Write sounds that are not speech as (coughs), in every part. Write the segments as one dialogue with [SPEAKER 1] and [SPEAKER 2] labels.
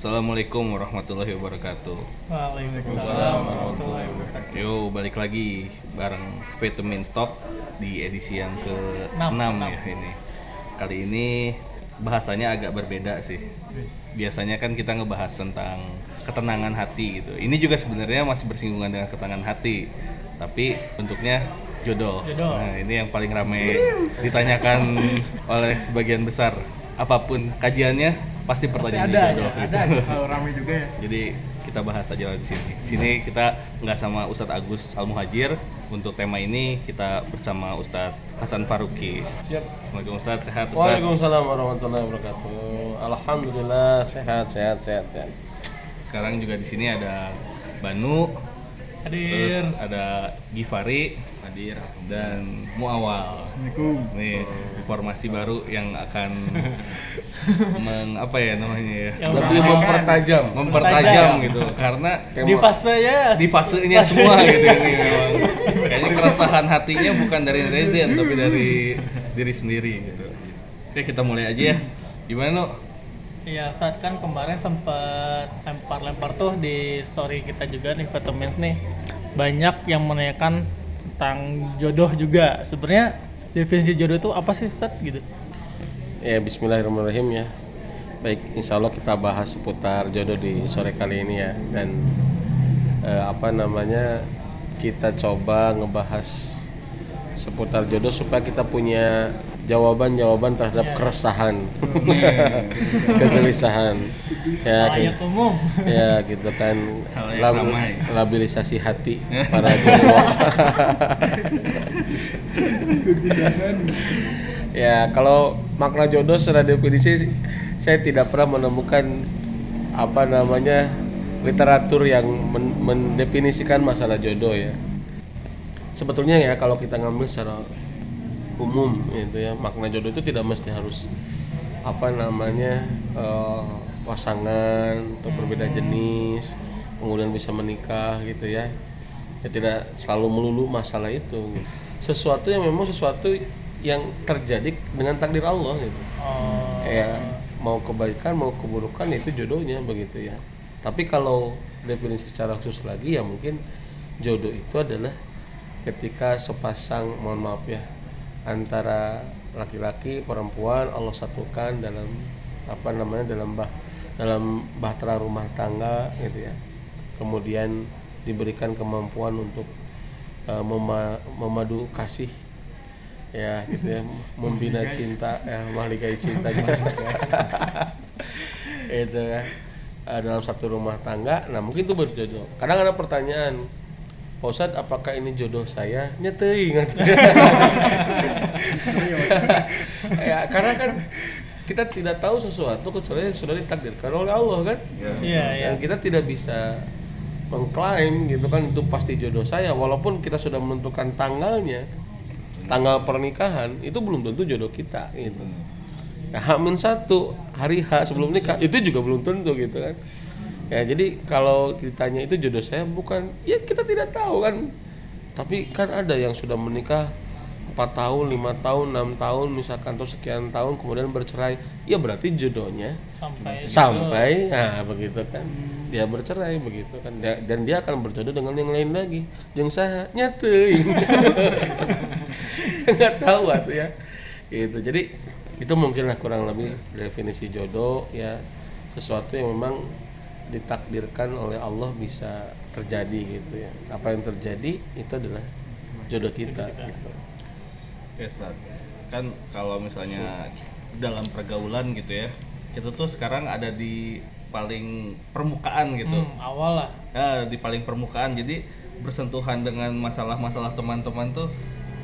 [SPEAKER 1] Assalamualaikum warahmatullahi wabarakatuh.
[SPEAKER 2] Waalaikumsalam warahmatullahi wabarakatuh.
[SPEAKER 1] Yo, balik lagi bareng Vitamin Stock di edisi yang ke-6
[SPEAKER 2] Enam,
[SPEAKER 1] ya ini. Kali ini bahasanya agak berbeda sih. Biasanya kan kita ngebahas tentang ketenangan hati gitu. Ini juga sebenarnya masih bersinggungan dengan ketenangan hati, tapi bentuknya jodoh.
[SPEAKER 2] Jodoh.
[SPEAKER 1] Nah, ini yang paling ramai ditanyakan oleh sebagian besar. Apa pun kajiannya pasti pertanyaan
[SPEAKER 2] ada (laughs)
[SPEAKER 1] jodoh.
[SPEAKER 2] aja,
[SPEAKER 1] gitu.
[SPEAKER 2] ada. Selalu ramai juga ya.
[SPEAKER 1] Jadi kita bahas aja di sini. Sini kita nggak sama Ustadz Agus Al Muhajir. Untuk tema ini kita bersama Ustadz Hasan Faruqi.
[SPEAKER 3] Siap.
[SPEAKER 1] Assalamualaikum Ustadz, sehat Ustadz.
[SPEAKER 3] Waalaikumsalam warahmatullahi wabarakatuh. Alhamdulillah sehat sehat sehat sehat.
[SPEAKER 1] Sekarang juga di sini ada Banu,
[SPEAKER 2] Hadir.
[SPEAKER 1] terus ada Gifari, hadir dan Muawal.
[SPEAKER 2] Assalamualaikum.
[SPEAKER 1] Nih informasi baru yang akan (laughs) meng apa ya namanya ya
[SPEAKER 2] Yang
[SPEAKER 3] Lebih mempertajam.
[SPEAKER 1] mempertajam gitu karena
[SPEAKER 2] Di fase ya.
[SPEAKER 1] di fasenya semua gitu ini memang kayaknya keresahan hatinya bukan dari netizen tapi dari diri sendiri gitu oke kita mulai aja ya gimana no
[SPEAKER 2] Iya, Ustaz kan kemarin sempat lempar-lempar tuh di story kita juga nih Vitamins nih. Banyak yang menanyakan tentang jodoh juga. Sebenarnya definisi jodoh itu apa sih Ustaz gitu?
[SPEAKER 3] Ya Bismillahirrahmanirrahim ya. Baik, Insya Allah kita bahas seputar jodoh di sore kali ini ya dan eh, apa namanya kita coba ngebahas seputar jodoh supaya kita punya jawaban-jawaban terhadap keresahan, (laughs) kegelisahan, ya kayak-
[SPEAKER 2] umum.
[SPEAKER 3] ya gitu kan. Lab-
[SPEAKER 1] ramai.
[SPEAKER 3] labilisasi hati (laughs) para jomblo (laughs) ya kalau makna jodoh secara definisi saya tidak pernah menemukan apa namanya literatur yang men- mendefinisikan masalah jodoh ya. Sebetulnya ya kalau kita ngambil secara umum gitu ya. Makna jodoh itu tidak mesti harus apa namanya eh, pasangan atau berbeda jenis kemudian bisa menikah gitu ya. Ya tidak selalu melulu masalah itu. Sesuatu yang memang sesuatu yang terjadi dengan takdir Allah gitu.
[SPEAKER 2] Oh,
[SPEAKER 3] ya mau kebaikan mau keburukan itu jodohnya begitu ya. Tapi kalau definisi secara khusus lagi ya mungkin jodoh itu adalah ketika sepasang mohon maaf ya antara laki-laki perempuan Allah satukan dalam apa namanya dalam bah dalam bahtera rumah tangga gitu ya. Kemudian diberikan kemampuan untuk eh, mema- memadu kasih ya gitu ya. Membina cinta ya mahligai cinta. (laughs) Gitu itu ya. Eh, dalam satu rumah tangga nah mungkin itu berjodoh. Kadang ada pertanyaan Pak Ustadz apakah ini jodoh saya? Nyetei (laughs) ya karena kan kita tidak tahu sesuatu kecuali yang sudah ditakdirkan oleh Allah kan?
[SPEAKER 2] Iya, iya.
[SPEAKER 3] dan kita tidak bisa mengklaim gitu kan itu pasti jodoh saya. Walaupun kita sudah menentukan tanggalnya tanggal pernikahan itu belum tentu jodoh kita gitu. Ya hamin satu hari H sebelum nikah itu juga belum tentu gitu kan ya jadi kalau ditanya itu jodoh saya bukan ya kita tidak tahu kan. Tapi kan ada yang sudah menikah empat tahun lima tahun enam tahun misalkan atau sekian tahun kemudian bercerai. Ya berarti jodohnya
[SPEAKER 2] Sampai
[SPEAKER 3] sampai nah begitu kan. Dia bercerai begitu kan. Dia- dan dia akan berjodoh dengan yang lain lagi. Yang saya nyateuing (laughs) nggak tahu atuh ya. Gitu. Jadi itu mungkinlah kurang lebih definisi jodoh ya. Sesuatu yang memang ditakdirkan oleh Allah bisa terjadi gitu ya apa yang terjadi itu adalah jodoh kita gitu.
[SPEAKER 1] Oke, Ustaz. kan kalau misalnya dalam pergaulan gitu ya kita tuh sekarang ada di paling permukaan gitu
[SPEAKER 2] Hmm, awal lah.
[SPEAKER 1] ya di paling permukaan jadi bersentuhan dengan masalah-masalah teman-teman tuh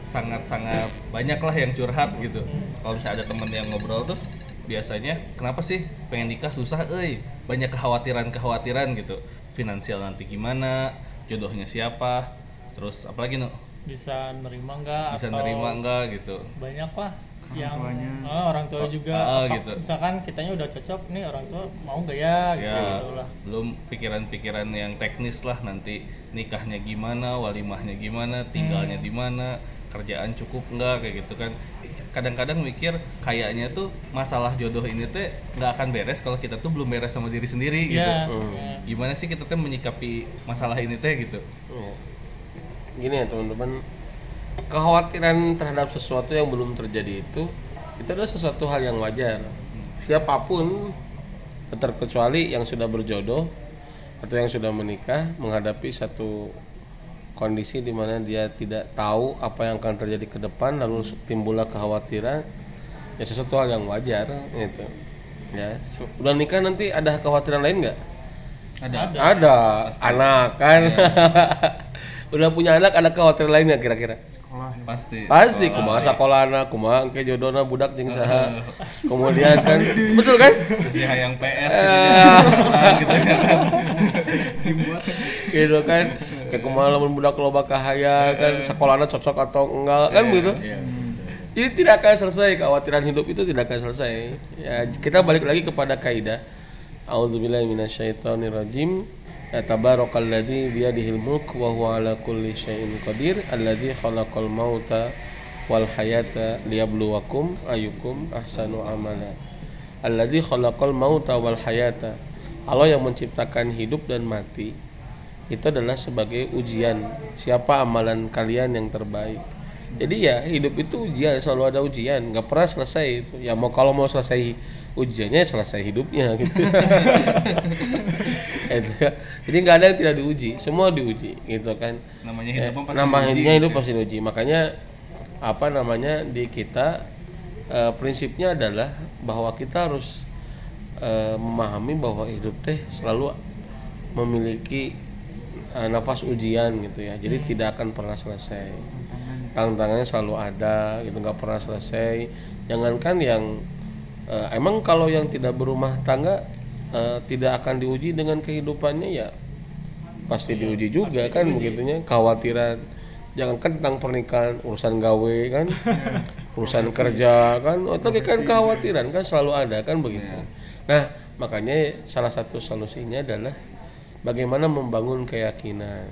[SPEAKER 1] sangat-sangat banyak lah yang curhat gitu kalau misalnya ada teman yang ngobrol tuh biasanya kenapa sih pengen nikah susah eh banyak kekhawatiran-kekhawatiran gitu. Finansial nanti gimana? Jodohnya siapa? Terus apalagi no
[SPEAKER 2] Bisa nerima enggak
[SPEAKER 1] bisa
[SPEAKER 2] atau
[SPEAKER 1] nerima enggak gitu?
[SPEAKER 2] banyak lah yang oh, orang tua juga.
[SPEAKER 1] ah,
[SPEAKER 2] apa-
[SPEAKER 1] gitu.
[SPEAKER 2] misalkan kitanya udah cocok nih orang tua mau nggak ya? Gitu,
[SPEAKER 1] ya
[SPEAKER 2] gitu lah.
[SPEAKER 1] belum pikiran-pikiran yang teknis lah nanti. Nikahnya gimana walimahnya gimana tinggalnya di mana kerjaan cukup nggak kayak gitu kan. Kadang-kadang mikir kayaknya tuh masalah jodoh ini teh nggak akan beres kalau kita tuh belum beres sama diri sendiri gitu.
[SPEAKER 2] Ya
[SPEAKER 1] gimana sih kita tuh menyikapi masalah ini teh gitu?
[SPEAKER 3] Ya. Gini ya teman-teman, kekhawatiran terhadap sesuatu yang belum terjadi itu itu adalah sesuatu hal yang wajar. Siapa pun terkecuali yang sudah berjodoh atau yang sudah menikah menghadapi satu kondisi di mana dia tidak tahu apa yang akan terjadi ke depan lalu timbullah kekhawatiran ya sesuatu hal yang wajar itu ya udah nikah nanti ada kekhawatiran lain nggak?
[SPEAKER 1] Ada.
[SPEAKER 3] Ada. Anak kan? (laughs) Udah punya anak ada kekhawatiran lain nggak kira-kira?
[SPEAKER 1] Pasti.
[SPEAKER 3] Pasti kumaha sekolah anak kumaha engke jodohna budak jeung saha. Kemudian kan (laughs) betul kan?
[SPEAKER 1] Terus ya yang PS (laughs) gitu, ya. gitu ya kan.
[SPEAKER 3] Gitu kan kayak kumaha lamun budak loba kahaya kan sekolahnya cocok atau enggak kan begitu
[SPEAKER 1] Iya.
[SPEAKER 3] Jadi tidak akan selesai kekhawatiran hidup itu tidak akan selesai. Ya, kita balik lagi kepada kaidah. A'udzubillahi minasyaitonirrajim. Ya tabarakalladzi biyadihil mulk wa huwa ala kulli syai'in qadir alladzi khalaqal mauta wal hayata liyabluwakum ayyukum ahsanu amala. Alladzi khalaqal mauta wal hayata. Allah yang menciptakan hidup dan mati itu adalah sebagai ujian. Siapa amalan kalian yang terbaik? Jadi ya hidup itu ujian selalu ada ujian. Nggak pernah selesai itu. Ya mau kalau mau selesai ujiannya selesai hidupnya gitu. (laughs) Itu ya. jadi nggak ada yang tidak diuji. Semua diuji gitu kan.
[SPEAKER 1] Namanya
[SPEAKER 3] Eh,
[SPEAKER 1] hidup pasti
[SPEAKER 3] nama
[SPEAKER 1] diuji
[SPEAKER 3] hidupnya
[SPEAKER 1] gitu
[SPEAKER 3] hidup
[SPEAKER 1] ya.
[SPEAKER 3] pasti diuji. Makanya apa namanya di kita eh, prinsipnya adalah bahwa kita harus eh, memahami bahwa hidup teh selalu memiliki eh, nafas ujian gitu ya. Jadi tidak akan pernah selesai. Tantangannya selalu ada gitu nggak pernah selesai. Jangankan yang eh, emang kalau yang tidak berumah tangga eh, tidak akan diuji dengan kehidupannya ya pasti diuji juga kan begitunya kekhawatiran jangankan tentang pernikahan urusan gawe kan (laughs) urusan kerja kan atau kan kekhawatiran kan selalu ada kan begitu. Nah makanya salah satu solusinya adalah bagaimana membangun keyakinan.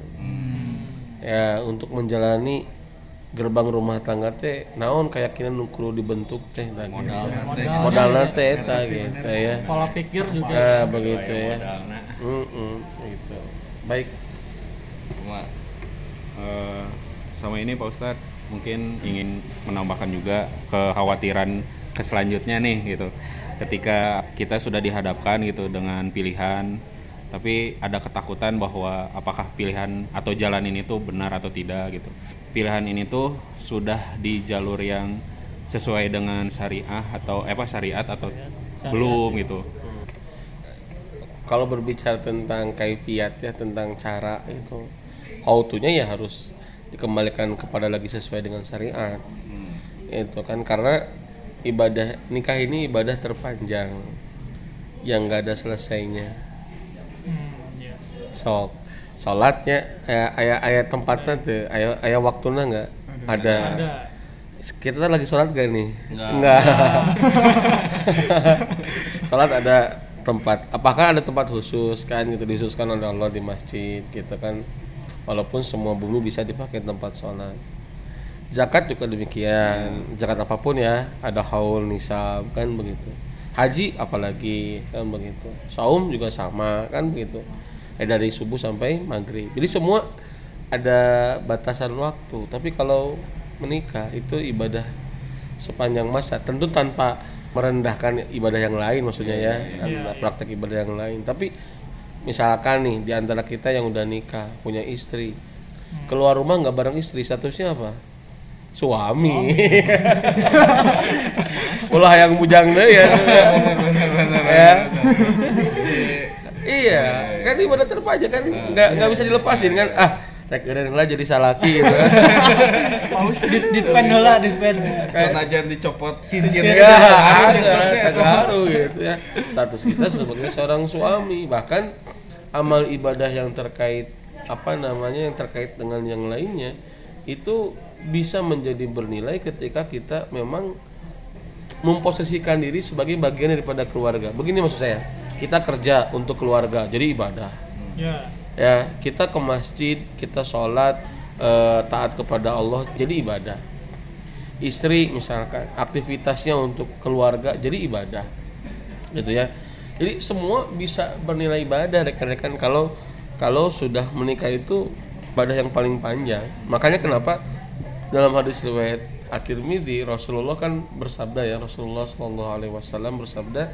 [SPEAKER 3] Ya untuk menjalani gerbang rumah tangga teh naon keyakinan nu kudu dibentuk teh nah, gitu. modalna teh eta gitu ya.
[SPEAKER 2] pola pikir juga.
[SPEAKER 3] Nah begitu ya. gitu. Baik.
[SPEAKER 1] Cuma,
[SPEAKER 4] Eh, sama ini Pak Ustadz mungkin ingin menambahkan juga kekhawatiran ke selanjutnya nih gitu. Ketika kita sudah dihadapkan gitu dengan pilihan tapi ada ketakutan bahwa apakah pilihan atau jalan ini tuh benar atau tidak gitu. Pilihan ini tuh sudah di jalur yang sesuai dengan syariah atau eh, apa syariat atau belum gitu.
[SPEAKER 3] Kalau berbicara tentang kaifiat ya tentang cara itu how to-nya ya harus dikembalikan kepada lagi sesuai dengan syariat. Itu kan karena ibadah nikah ini ibadah terpanjang yang nggak ada selesainya.
[SPEAKER 2] Hmm.
[SPEAKER 3] Sok sholatnya ayah ayah, ayah tempatnya tuh ayah ayah waktunya nggak? Ada.
[SPEAKER 2] ada.
[SPEAKER 3] Kita lagi sholat gak nih?
[SPEAKER 1] Nggak.
[SPEAKER 3] Nggak. sholat (laughs) ada tempat apakah ada tempat khusus kan gitu dikhususkan oleh Allah di masjid gitu kan? Walaupun semua bumi bisa dipakai tempat sholat zakat juga demikian zakat apa pun ya ada haul nisab kan begitu. Haji apalagi kan begitu. Saum juga sama kan begitu eh, dari subuh sampai maghrib. Jadi semua ada batasan waktu. Tapi kalau menikah itu ibadah sepanjang masa. Tentu tanpa merendahkan ibadah yang lain maksudnya ya. Praktek ibadah yang lain. Tapi misalkan nih di antara kita yang udah nikah punya istri. Keluar rumah nggak bareng istri statusnya apa? Suami. (laughs) Ulah yang bujang deh ya. (laughs) Ya iya kan ibadah terpajak kan nggak nggak bisa dilepasin kan? Ah rek eureun (laughs) lah jadi salaki gitu. Kan
[SPEAKER 2] Dis dispen lah dispen
[SPEAKER 1] Senajan dicopot cincin gitu,
[SPEAKER 3] ya
[SPEAKER 1] ngaruh
[SPEAKER 3] gitu ya. Status kita sebagai seorang suami bahkan amal ibadah yang terkait apa namanya yang terkait dengan yang lainnya itu bisa menjadi bernilai ketika kita memang memposisikan diri sebagai bagian daripada keluarga. Begini maksud saya kita kerja untuk keluarga jadi ibadah.
[SPEAKER 2] Ya.
[SPEAKER 3] Ya kita ke masjid kita sholat eh, taat kepada Allah jadi ibadah. Istri misalkan aktivitasnya untuk keluarga jadi ibadah. Gitu ya. Jadi semua bisa bernilai ibadah rekan-rekan. Kalau kalau sudah menikah itu ibadah yang paling panjang. Makanya kenapa dalam hadis riwayat At-Tirmidzi Rasulullah kan bersabda ya Rasulullah Shallallahu alaihi wasallam bersabda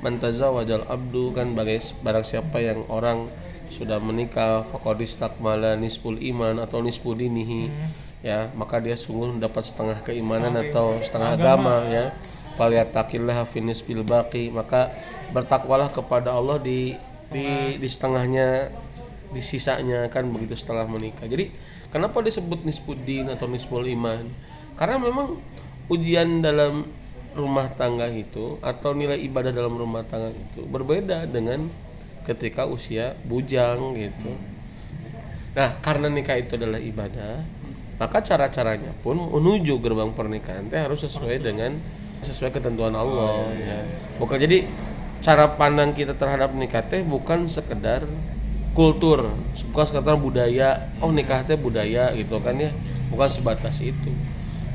[SPEAKER 3] man tazawwajal abdu kan bagai barang siapa yang orang sudah menikah faqad istakmala nisful iman atau nisfu dinihi ya maka dia sungguh mendapat setengah keimanan atau setengah agama, ya. Falyattaqillaha fi nisfil baqi maka bertakwalah kepada Allah di di di setengahnya di sisanya kan begitu setelah menikah. Jadi kenapa disebut nisfuddin atau nisful iman? Karena memang ujian dalam rumah tangga itu atau nilai ibadah dalam rumah tangga itu berbeda dengan ketika usia bujang gitu. Nah karena nikah itu adalah ibadah maka cara-caranya pun menuju gerbang pernikahan teh harus sesuai dengan sesuai ketentuan Allah ya. Bukan jadi cara pandang kita terhadap nikah teh bukan sekedar kultur bukan sekedar budaya oh nikah teh budaya gitu kan ya. Bukan sebatas itu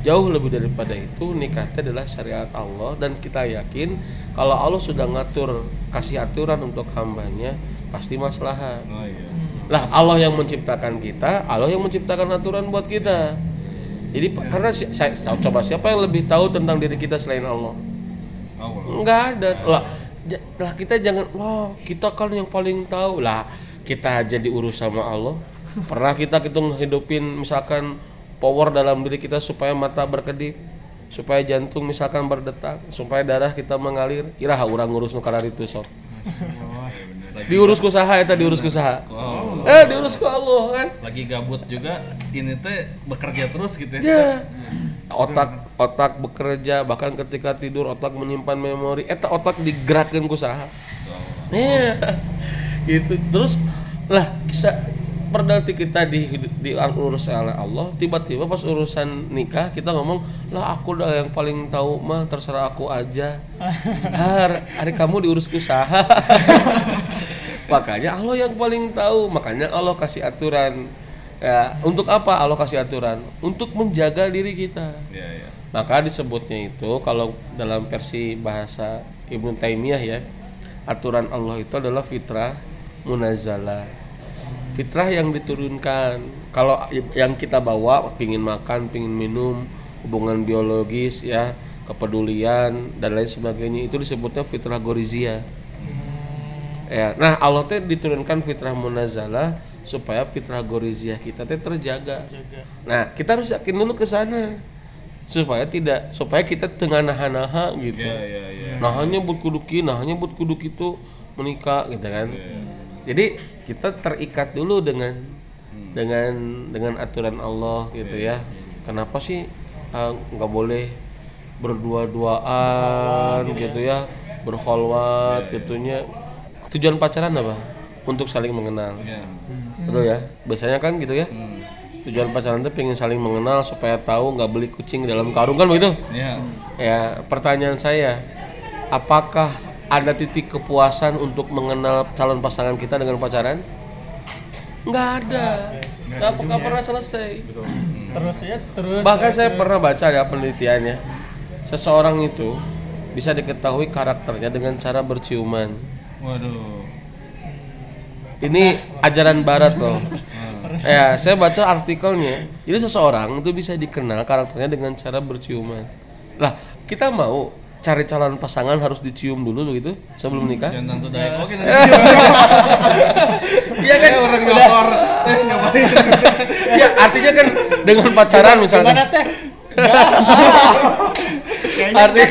[SPEAKER 3] jauh lebih daripada itu nikah teh adalah syariat Allah dan kita yakin kalau Allah sudah ngatur kasih aturan untuk hambanya pasti maslahat.
[SPEAKER 1] Oh iya.
[SPEAKER 3] Lah Allah yang menciptakan kita Allah yang menciptakan aturan buat kita. Jadi pe- karena saya, saya- coba siapa yang lebih tahu tentang diri kita selain Allah? Nggak ada. Lah lah kita jangan wah kita kan yang paling tahu. Lah kita aja diurus sama Allah. Pernah kita kita ngehidupin misalkan power dalam diri kita supaya mata berkedip supaya jantung misalkan berdetak supaya darah kita mengalir. Iraha orang ngurus nu itu sok. Diurus ku saha eta diurus ku saha? Eh diurus ku Allah kan
[SPEAKER 1] lagi gabut juga ini teh bekerja terus gitu ya.
[SPEAKER 3] Ya. Otak otak bekerja bahkan ketika tidur otak menyimpan memori. Eta otak digerakkan ku saha? Ya. Gitu. Terus lah bisa perdati kita di di urus oleh Allah tiba-tiba pas urusan nikah kita ngomong lah aku dah yang paling tahu mah terserah aku aja. (laughs) Har hari kamu diurus ku saha (laughs) makanya Allah yang paling tahu. Makanya Allah kasih aturan. Ya untuk apa Allah kasih aturan? Untuk menjaga diri kita.
[SPEAKER 1] Iya, iya.
[SPEAKER 3] maka disebutnya itu kalau dalam versi bahasa Ibnu Taimiyah ya aturan Allah itu adalah fitrah munazzalah fitrah yang diturunkan. Kalau yang kita bawa pingin makan pingin minum hubungan biologis ya kepedulian dan lain sebagainya itu disebutnya fitrah gorizia. Ya nah Allah teh diturunkan fitrah munazzalah supaya fitrah gorizia kita teh terjaga. Nah kita harus yakin dulu ke sana supaya tidak supaya kita tengah naha-naha gitu.
[SPEAKER 1] Iya, iya, iya.
[SPEAKER 3] nahanya buat kuduki nahanya buat kuduk itu menikah gitu kan. Jadi kita terikat dulu dengan dengan dengan aturan Allah gitu ya. Kenapa sih ah, nggak boleh berdua-duaan gitu ya berkholwat gitunya? Tujuan pacaran apa? Untuk saling mengenal.
[SPEAKER 1] Iya.
[SPEAKER 3] betul ya? Biasanya kan gitu ya? Tujuan pacaran itu pengen saling mengenal supaya tahu nggak beli kucing dalam karung kan begitu?
[SPEAKER 1] Iya.
[SPEAKER 3] ya pertanyaan saya apakah ada titik kepuasan untuk mengenal calon pasangan kita dengan pacaran? Nggak ada. Nggak nggak pernah selesai.
[SPEAKER 2] Terus ya terus
[SPEAKER 3] bahkan saya pernah baca ya penelitiannya. Seseorang itu bisa diketahui karakternya dengan cara berciuman.
[SPEAKER 1] Waduh.
[SPEAKER 3] ini ajaran barat loh. Ya saya baca artikelnya. Jadi seseorang itu bisa dikenal karakternya dengan cara berciuman. Lah kita mau cari calon pasangan harus dicium dulu begitu sebelum nikah
[SPEAKER 1] Jangan tentu dayak. Oke, (laughs)
[SPEAKER 3] iya kan?
[SPEAKER 1] Orang nyokor. Eh, ngapain? (laughs)
[SPEAKER 3] ya artinya kan dengan pacaran misalnya.
[SPEAKER 2] Gimana teh? (laughs)
[SPEAKER 3] Arti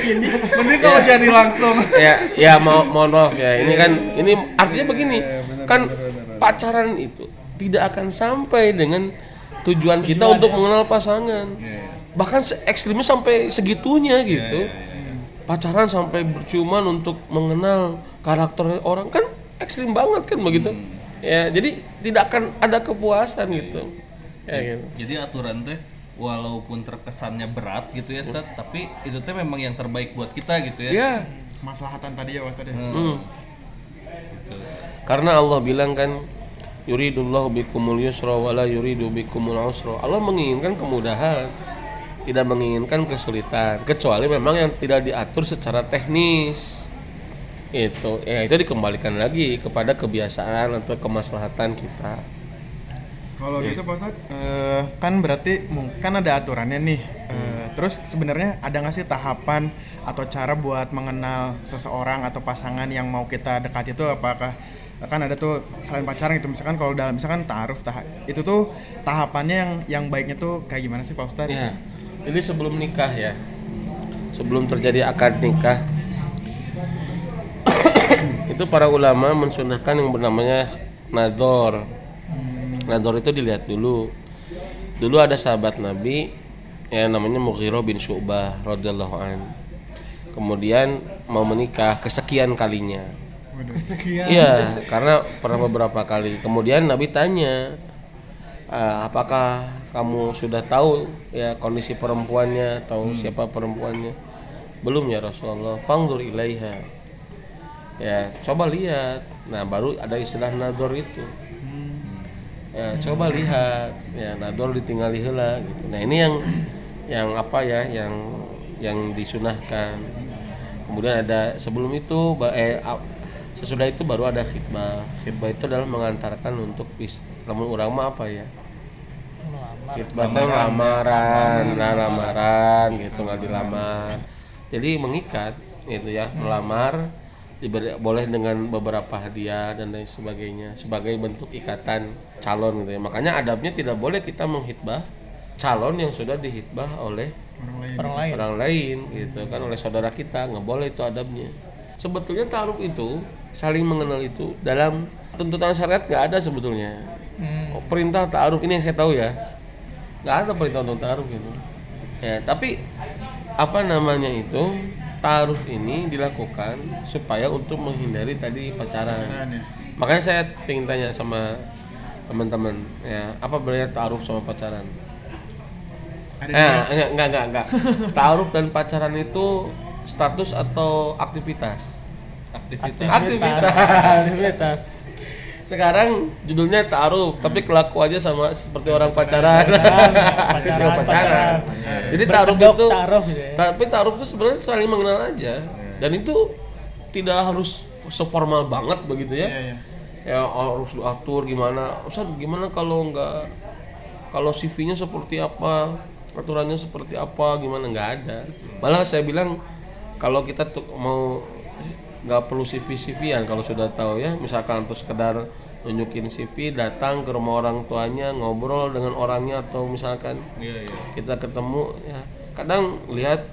[SPEAKER 1] Mending kalau jadi langsung.
[SPEAKER 3] ya ya mau mohon maaf ya. Ini kan ini artinya begini. Kan pacaran itu tidak akan sampai dengan tujuan kita untuk mengenal pasangan. Bahkan se- ekstrimnya sampai segitunya gitu pacaran sampai berciuman untuk mengenal karakter orang kan ekstrim banget kan begitu. Ya jadi tidak akan ada kepuasan gitu. Ya gitu.
[SPEAKER 1] Jadi aturan teh walaupun terkesannya berat gitu ya, Ustaz, tapi itu teh memang yang terbaik buat kita gitu ya.
[SPEAKER 3] ya
[SPEAKER 5] maslahatan tadi ya Ustaz ya.
[SPEAKER 3] Hmm. Karena Allah bilang kan yuridullahu bikumul yusra wala yuridu bikumul usra. Allah menginginkan kemudahan tidak menginginkan kesulitan kecuali memang yang tidak diatur secara teknis. Itu ya itu dikembalikan lagi kepada kebiasaan atau kemaslahatan kita.
[SPEAKER 5] Kalau gitu Pak Ustadz, eh, kan berarti kan ada aturannya nih. Eh, terus sebenarnya ada nggak sih tahapan atau cara buat mengenal seseorang atau pasangan yang mau kita dekati itu apakah kan ada tuh selain pacaran gitu. Misalkan kalau dalam misalkan taaruf tah- itu tuh tahapannya yang yang baiknya tuh kayak gimana sih Pak Ustadz?
[SPEAKER 3] Ya, jadi sebelum nikah ya, sebelum terjadi akad nikah, (coughs) itu para ulama mensunahkan yang bernamanya nador. Nador itu dilihat dulu. Dulu ada sahabat Nabi yang namanya Mughirah bin Syu'bah radhiyallahu an. Kemudian mau menikah kesekian kalinya.
[SPEAKER 2] Kesekian.
[SPEAKER 3] Iya, karena pernah beberapa kali. Kemudian Nabi tanya, "Ah, apakah kamu sudah tahu ya kondisi perempuannya atau siapa perempuannya? Belum ya Rasulullah. Fangdur ilaiha. Ya, coba lihat. Nah, baru ada istilah nador itu. Ya, coba lihat. Ya, nador ditinggali heula gitu. Nah, ini yang yang apa ya, yang yang disunahkan. Kemudian ada sebelum itu eh, sesudah itu baru ada khidbah. Khidbah itu adalah mengantarkan untuk bis. Namun orang apa ya? Khidbah itu lamaran, nah lamaran gitu nggak dilamar. Jadi mengikat gitu ya, melamar diberi, boleh dengan beberapa hadiah dan lain sebagainya sebagai bentuk ikatan calon gitu ya. Makanya adabnya tidak boleh kita menghitbah calon yang sudah dihitbah oleh
[SPEAKER 5] Orang lain.
[SPEAKER 2] Orang lain.
[SPEAKER 3] orang lain gitu kan oleh saudara kita nggak boleh itu adabnya sebetulnya taruh itu saling mengenal itu dalam tuntutan syariat nggak ada sebetulnya
[SPEAKER 2] Hmm.
[SPEAKER 3] Perintah taaruf ini yang saya tahu ya nggak ada perintah untuk taaruf gitu ya tapi apa namanya itu taaruf ini dilakukan supaya untuk menghindari tadi pacaran
[SPEAKER 5] Pacaran ya.
[SPEAKER 3] makanya saya ingin tanya sama teman-teman ya apa bedanya taaruf sama pacaran
[SPEAKER 5] Ada
[SPEAKER 3] Eh, enggak, enggak, enggak, enggak. (laughs) Taaruf dan pacaran itu status atau aktivitas?
[SPEAKER 1] aktivitas
[SPEAKER 3] Aktivitas.
[SPEAKER 2] Aktivitas. (laughs)
[SPEAKER 3] Sekarang judulnya taaruf, tapi kelakuannya sama seperti orang pacaran.
[SPEAKER 2] Pacaran,
[SPEAKER 3] pacaran.
[SPEAKER 2] pacaran.
[SPEAKER 3] Jadi
[SPEAKER 2] Berkedok
[SPEAKER 3] itu
[SPEAKER 2] taruh gitu ya.
[SPEAKER 3] tapi taaruf itu sebenarnya saling mengenal aja. Dan itu tidak harus seformal banget begitu ya.
[SPEAKER 5] Iya, iya.
[SPEAKER 3] Ya harus diatur gimana. Ustaz gimana kalau enggak kalau CV-nya seperti apa, aturannya seperti apa, gimana nggak ada. Malah saya bilang kalau kita tuh mau nggak perlu CV CV-an kalau sudah tahu ya, misalkan untuk sekedar nunjukin CV, datang ke rumah orang tuanya, ngobrol dengan orangnya atau misalkan
[SPEAKER 1] iya iya.
[SPEAKER 3] kita ketemu ya. Kadang lihat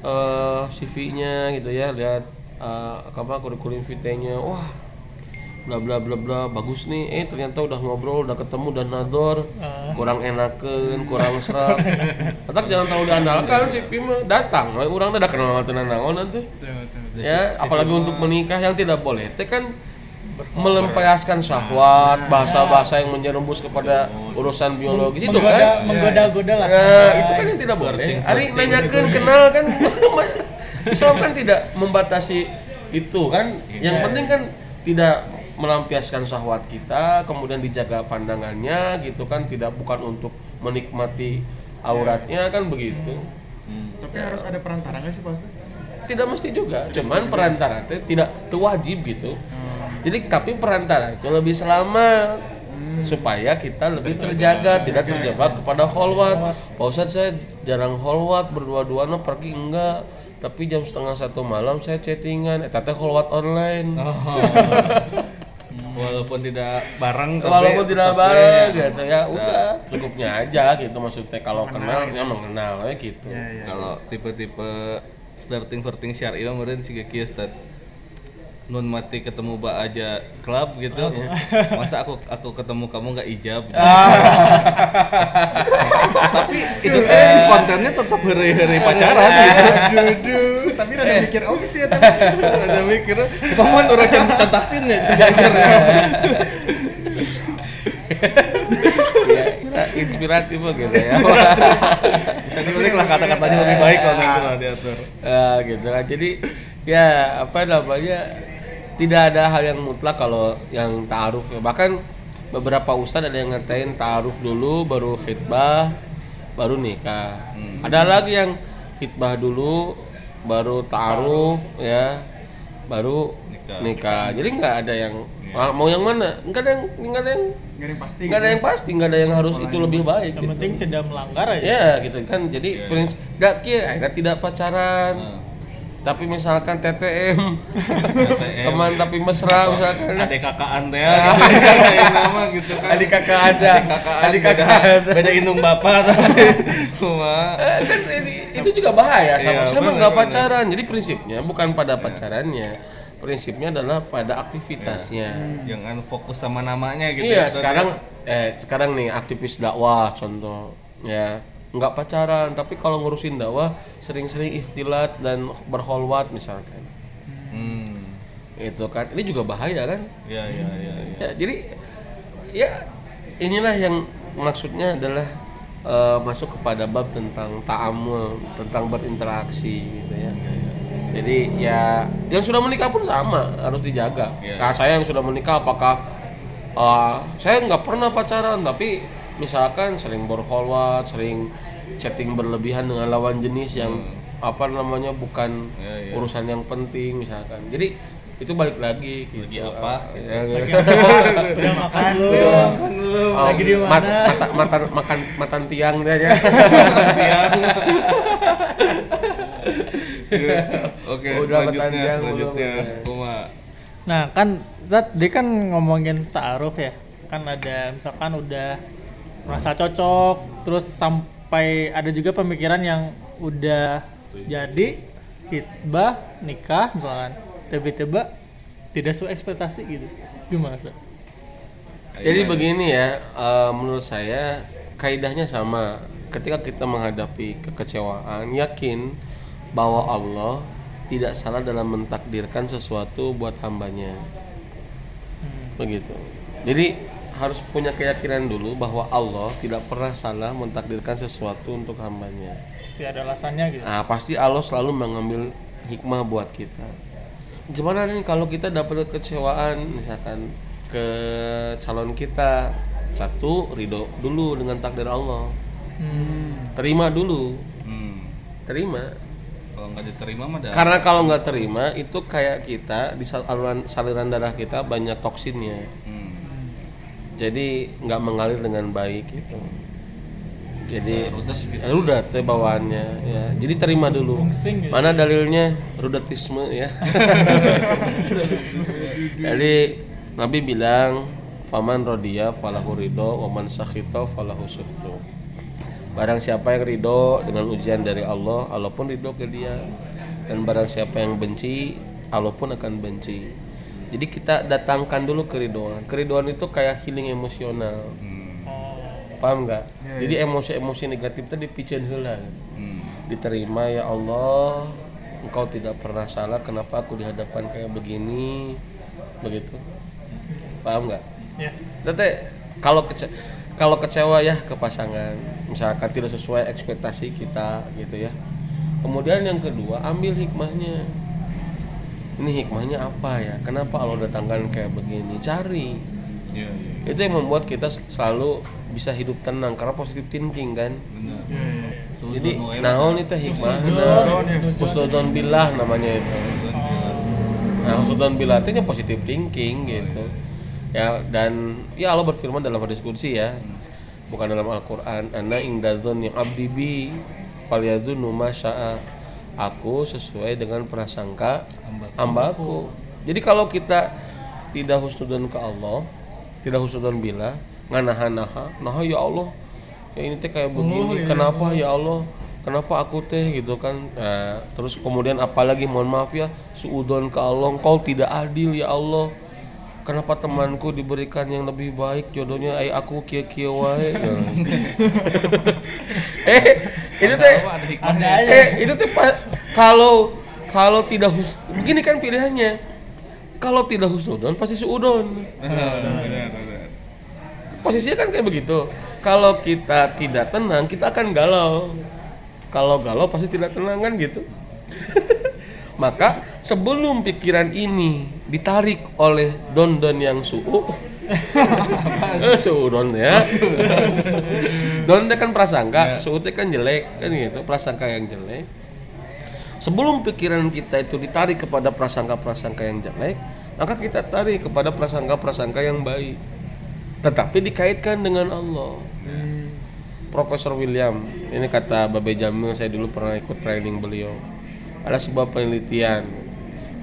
[SPEAKER 3] eh CV-nya gitu ya lihat eh, apa kurikulum vitae-nya wah bla bla bla bla bagus nih. Eh ternyata udah ngobrol udah ketemu dan nador. Kurang enaken kurang (laughs) serap tetap jangan terlalu diandalkan CV mah datang we urang udah kenal sama tenan naon nanti. Ya apalagi untuk menikah yang tidak boleh. Teh kan melemparkan syahwat bahasa-bahasa yang menjerembus kepada urusan biologis. Itu
[SPEAKER 2] Menggoda,
[SPEAKER 3] kan?
[SPEAKER 2] menggoda-goda lah.
[SPEAKER 3] Nah, itu kan yang tidak boleh. Ari nanyakeun kenal kan? (laughs) Islam kan tidak membatasi itu kan. Yang penting kan tidak melampiaskan syahwat kita, kemudian dijaga pandangannya gitu kan, tidak bukan untuk menikmati auratnya kan begitu.
[SPEAKER 5] Tapi harus ada perantara nggak sih Pak?
[SPEAKER 3] Tidak mesti juga, cuman perantara itu tidak itu wajib gitu. Jadi tapi perantara itu lebih selamat supaya kita lebih terjaga, tidak terjebak kepada holwat. Pak Ustadz saya jarang holwat berdua-duaan mah pergi enggak, tapi jam setengah satu malam saya chattingan, eh tete holwat online. (laughs)
[SPEAKER 1] walaupun tidak bareng tapi
[SPEAKER 3] Walaupun tidak
[SPEAKER 1] tetap
[SPEAKER 3] bareng
[SPEAKER 1] ya.
[SPEAKER 3] gitu ya, udah cukupnya aja gitu maksudnya. Kalau kenal ya mengenal ya gitu.
[SPEAKER 1] kalau tipe-tipe flirting flirting syari mah meureun siga kieu Ustaz. nun mati ketemu ba aja klub gitu. (laughs) Masa aku aku ketemu kamu nggak ijab gitu. (laughs) tapi itu teh kontennya tetap hari-hari pacaran gitu
[SPEAKER 5] tapi rada mikir oke sih ya tapi. (laughs)
[SPEAKER 1] ada mikir paman orang can- centasin ya.
[SPEAKER 3] Ya, inspiratif gitu ya. (laughs)
[SPEAKER 1] bisa diulik lah kata-katanya lebih baik kalau nanti lah diatur.
[SPEAKER 3] Ya gitu kan jadi ya apa namanya tidak ada hal yang mutlak kalau yang taaruf ya. Bahkan beberapa ustadz ada yang ngatain ta'aruf dulu baru khitbah baru nikah. Ada lagi yang khitbah dulu baru ta'aruf ya. Baru nikah, jadi nggak ada yang ah, mau yang mana? Nggak ada yang nggak ada yang
[SPEAKER 5] Gak ada yang pasti
[SPEAKER 3] nggak ada yang pasti. Nggak ada yang harus itu lebih baik
[SPEAKER 2] yang
[SPEAKER 3] gitu.
[SPEAKER 2] penting tidak melanggar aja.
[SPEAKER 3] Ya gitu kan. Jadi prinsip nggak kia akhirnya tidak pacaran tapi misalkan TTM teman tapi mesra misalkan.
[SPEAKER 1] Adik kakaan teh ya, gitu. Kayak nama gitu kan.
[SPEAKER 3] adik kakak ada
[SPEAKER 1] Adik kakaan.
[SPEAKER 3] adik kakak
[SPEAKER 1] beda,
[SPEAKER 3] ada
[SPEAKER 1] beda indung bapak tapi cuma
[SPEAKER 3] Eh, kan itu juga bahaya. Sama
[SPEAKER 1] Iya,
[SPEAKER 3] mah
[SPEAKER 1] benar,
[SPEAKER 3] nggak pacaran? Jadi prinsipnya bukan pada pacarannya. Prinsipnya adalah pada aktivitasnya.
[SPEAKER 1] Jangan fokus sama namanya gitu.
[SPEAKER 3] iya
[SPEAKER 1] ya,
[SPEAKER 3] sekarang
[SPEAKER 1] ya.
[SPEAKER 3] eh sekarang nih aktivis dakwah contoh ya nggak pacaran tapi kalau ngurusin dakwah sering-sering ikhtilat dan berholwat misalkan
[SPEAKER 1] Hmm.
[SPEAKER 3] itu kan ini juga bahaya kan
[SPEAKER 1] Iya, iya, iya. iya.
[SPEAKER 3] ya jadi ya inilah yang maksudnya adalah eh, masuk kepada bab tentang ta'amul tentang berinteraksi gitu ya jadi ya yang sudah menikah pun sama harus dijaga
[SPEAKER 1] Iya.
[SPEAKER 3] nah saya yang sudah menikah apakah eh, saya nggak pernah pacaran tapi misalkan sering berholwat sering chatting berlebihan dengan lawan jenis yang apa namanya bukan
[SPEAKER 1] Hmm. Iya, iya.
[SPEAKER 3] urusan yang penting misalkan jadi itu balik lagi gitu
[SPEAKER 1] Lagi (laughs) apa?
[SPEAKER 3] Ya,
[SPEAKER 2] udah makan belum
[SPEAKER 3] Oh,
[SPEAKER 2] lagi di
[SPEAKER 3] mat-
[SPEAKER 2] mana
[SPEAKER 3] mata, mata- makan matan tiang dia ya. (laughs) (laughs)
[SPEAKER 1] Oke,
[SPEAKER 3] Udah
[SPEAKER 1] selanjutnya,
[SPEAKER 3] pertanyaan
[SPEAKER 1] selanjutnya.
[SPEAKER 3] belum?
[SPEAKER 1] Kuma.
[SPEAKER 2] Nah kan Zat dia kan ngomongin ta'aruf ya Kan ada misalkan udah merasa cocok Terus sampai ada juga pemikiran yang udah jadi hitbah nikah misalkan tiba-tiba tidak sesuai ekspektasi gitu gimana Zat?
[SPEAKER 3] Jadi begini ya, eh, menurut saya kaidahnya sama. Ketika kita menghadapi kekecewaan, yakin bahwa Allah tidak salah dalam mentakdirkan sesuatu buat hambanya. Begitu. Jadi harus punya keyakinan dulu bahwa Allah tidak pernah salah mentakdirkan sesuatu untuk hambanya.
[SPEAKER 2] Pasti ada alasannya gitu
[SPEAKER 3] Nah, pasti Allah selalu mengambil hikmah buat kita. Gimana nih kalau kita dapat kekecewaan misalkan ke calon kita satu ridho dulu dengan takdir Allah
[SPEAKER 2] Hmm.
[SPEAKER 3] terima dulu
[SPEAKER 1] Hmm.
[SPEAKER 3] terima
[SPEAKER 1] Kalau nggak diterima mah
[SPEAKER 3] karena kalau nggak terima itu kayak kita di saluran saliran darah kita banyak toksinnya
[SPEAKER 1] Hmm.
[SPEAKER 3] Jadi nggak mengalir dengan baik gitu. Jadi
[SPEAKER 1] Rudet gitu.
[SPEAKER 3] ya bawaannya ya. Jadi terima dulu.
[SPEAKER 2] Gitu.
[SPEAKER 3] mana dalilnya? Rudatisme ya. (laughs) Jadi Nabi bilang faman rodiya falahu ridho waman sakhito falahu sukhtu. Barang siapa yang ridho dengan ujian dari Allah Allah pun ridho ke dia. Dan barang siapa yang benci Allah pun akan benci jadi kita datangkan dulu keridoan. Keridoan itu kayak healing emosional. Paham nggak? Jadi emosi-emosi negatif tadi dipicen heula.
[SPEAKER 1] Hmm.
[SPEAKER 3] diterima ya Allah engkau tidak pernah salah kenapa aku dihadapan kayak begini? Begitu. Paham nggak?
[SPEAKER 2] Ya.
[SPEAKER 3] Tete kalau kece kalau kecewa ya ke pasangan. Misalkan tidak sesuai ekspektasi kita gitu ya. Kemudian yang kedua ambil hikmahnya ini hikmahnya apa ya? Kenapa Allah datangkan kayak begini? Cari.
[SPEAKER 1] Iya, iya.
[SPEAKER 3] itu yang membuat kita selalu bisa hidup tenang karena positive thinking kan?
[SPEAKER 1] Benar.
[SPEAKER 3] jadi
[SPEAKER 1] Suzon wae.
[SPEAKER 3] naon itu hikmah? Husnudon billah namanya itu. Nah husnudon billah itu nya positive thinking gitu. Ya dan ya Allah berfirman dalam hadis kursi ya. Bukan dalam Al-Qur'an ana indadzon yang abdi bi falyadzunnu aku sesuai dengan prasangka hambaku. Jadi kalau kita tidak husnudon ke Allah tidak husnudon billah nganaha-naha nah ya Allah ya ini teh kayak begini kenapa ya Allah kenapa aku teh gitu kan. Nah, terus kemudian apalagi mohon maaf ya suudon ke Allah engkau tidak adil ya Allah. Kenapa temanku diberikan yang lebih baik? Jodohnya ay aku kia kia wae (laughs) (laughs) eh itu teh eh itu teh kalau kalau tidak hus begini kan pilihannya. Kalau tidak husnudon pasti suudon. Posisinya kan kayak begitu. Kalau kita tidak tenang kita akan galau. Kalau galau pasti tidak tenang kan gitu. (laughs) Maka sebelum pikiran ini ditarik oleh don-don yang su'u (laughs) eh suudon ya. Don. Kan prasangka suud teh kan jelek kan gitu. Prasangka yang jelek sebelum pikiran kita itu ditarik kepada prasangka-prasangka yang jelek maka kita tarik kepada prasangka-prasangka yang baik. Tetapi dikaitkan dengan Allah. Profesor William ini kata Babe Jamil saya dulu pernah ikut training beliau. Ada sebuah penelitian.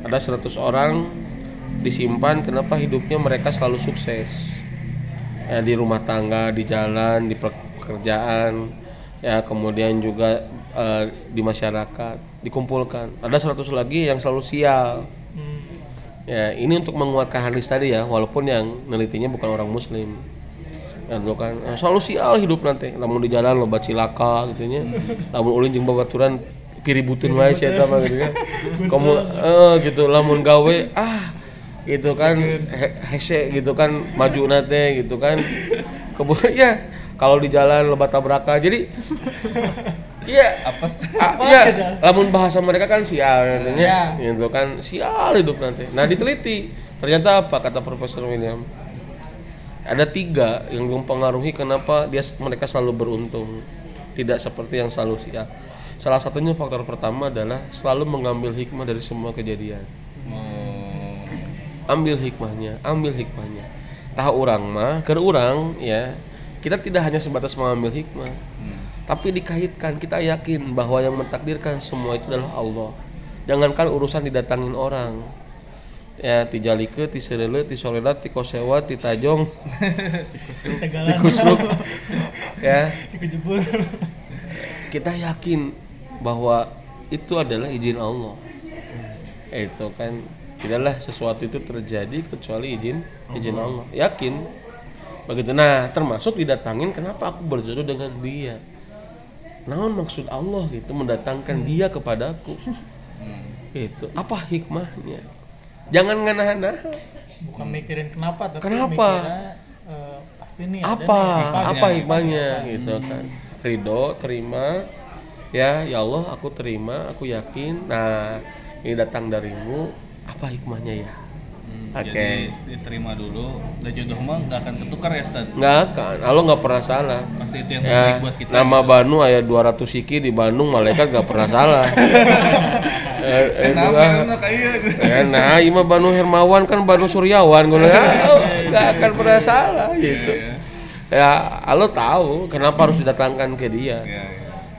[SPEAKER 3] Ada 100 orang disimpan kenapa hidupnya mereka selalu sukses? Ya di rumah tangga di jalan di pekerjaan ya kemudian juga eh, di masyarakat dikumpulkan. Ada 100 lagi yang selalu sial. Ya ini untuk menguatkan hadis tadi ya walaupun yang nelitinya bukan orang muslim. Ya tuh kan eh, selalu sial hidup nanti. Namun di jalan loba cilaka gitu nya. (laughs) Lamun ulin jeung babaturan piributin wae sia eta mah gitu (laughs) kamu eh gitu lamun gawe ah gitu kan he- hese gitu kan maju nate gitu kan. Kemudian (laughs) ya kalau di jalan loba tabrakan. Jadi iya.
[SPEAKER 1] Apa sih?
[SPEAKER 3] Ah, iya, lamun bahasa mereka kan sial katanya, gitu kan sial hidup nanti. Nah diteliti, ternyata apa kata Profesor William? Ada tiga yang mempengaruhi kenapa dia mereka selalu beruntung, tidak seperti yang selalu sial. Salah satunya faktor pertama adalah selalu mengambil hikmah dari semua kejadian. Ambil hikmahnya, ambil hikmahnya. Tahu orang mah, ke orang ya, kita tidak hanya sebatas mengambil hikmah, tapi dikaitkan kita yakin bahwa yang mentakdirkan semua itu adalah Allah. Jangankan urusan didatangin orang. Ya tijalike tiserele tisoleda tikosewa titajong
[SPEAKER 2] segala.
[SPEAKER 3] Tikusruk ya. Kita yakin bahwa itu adalah izin Allah. Itu kan tidaklah sesuatu itu terjadi kecuali izin izin Allah. Yakin. Begitu. Nah termasuk didatangin kenapa aku berjodoh dengan dia naon maksud Allah gitu mendatangkan dia kepadaku. Itu apa hikmahnya? Jangan nganahan-nahan
[SPEAKER 2] bukan mikirin kenapa tapi
[SPEAKER 3] Kenapa?
[SPEAKER 2] mikirnya, eh, pasti nih ada
[SPEAKER 3] apa?
[SPEAKER 2] nih,
[SPEAKER 3] apa hikmahnya? Gitu kan. Ridho terima. Ya ya Allah aku terima aku yakin. Nah ini datang darimu. Apa hikmahnya ya oke.
[SPEAKER 1] jadi diterima dulu. Dan jodoh mah nggak akan tertukar ya Ustaz?
[SPEAKER 3] Nggak akan. Allah nggak pernah salah.
[SPEAKER 1] Pasti itu yang
[SPEAKER 3] ya
[SPEAKER 1] terbaik buat kita.
[SPEAKER 3] nama Banu ayat 200 siki di Bandung malaikat nggak pernah salah. (laughs) Eh, eh, itu
[SPEAKER 1] Kenapa
[SPEAKER 3] lah.
[SPEAKER 1] enak kayak
[SPEAKER 3] Ya, nah, ima Banu Hermawan kan Banu Suryawan. Gue nggak akan pernah salah gitu. Ya, Allah tahu kenapa harus didatangkan ke dia.
[SPEAKER 1] ya, ya.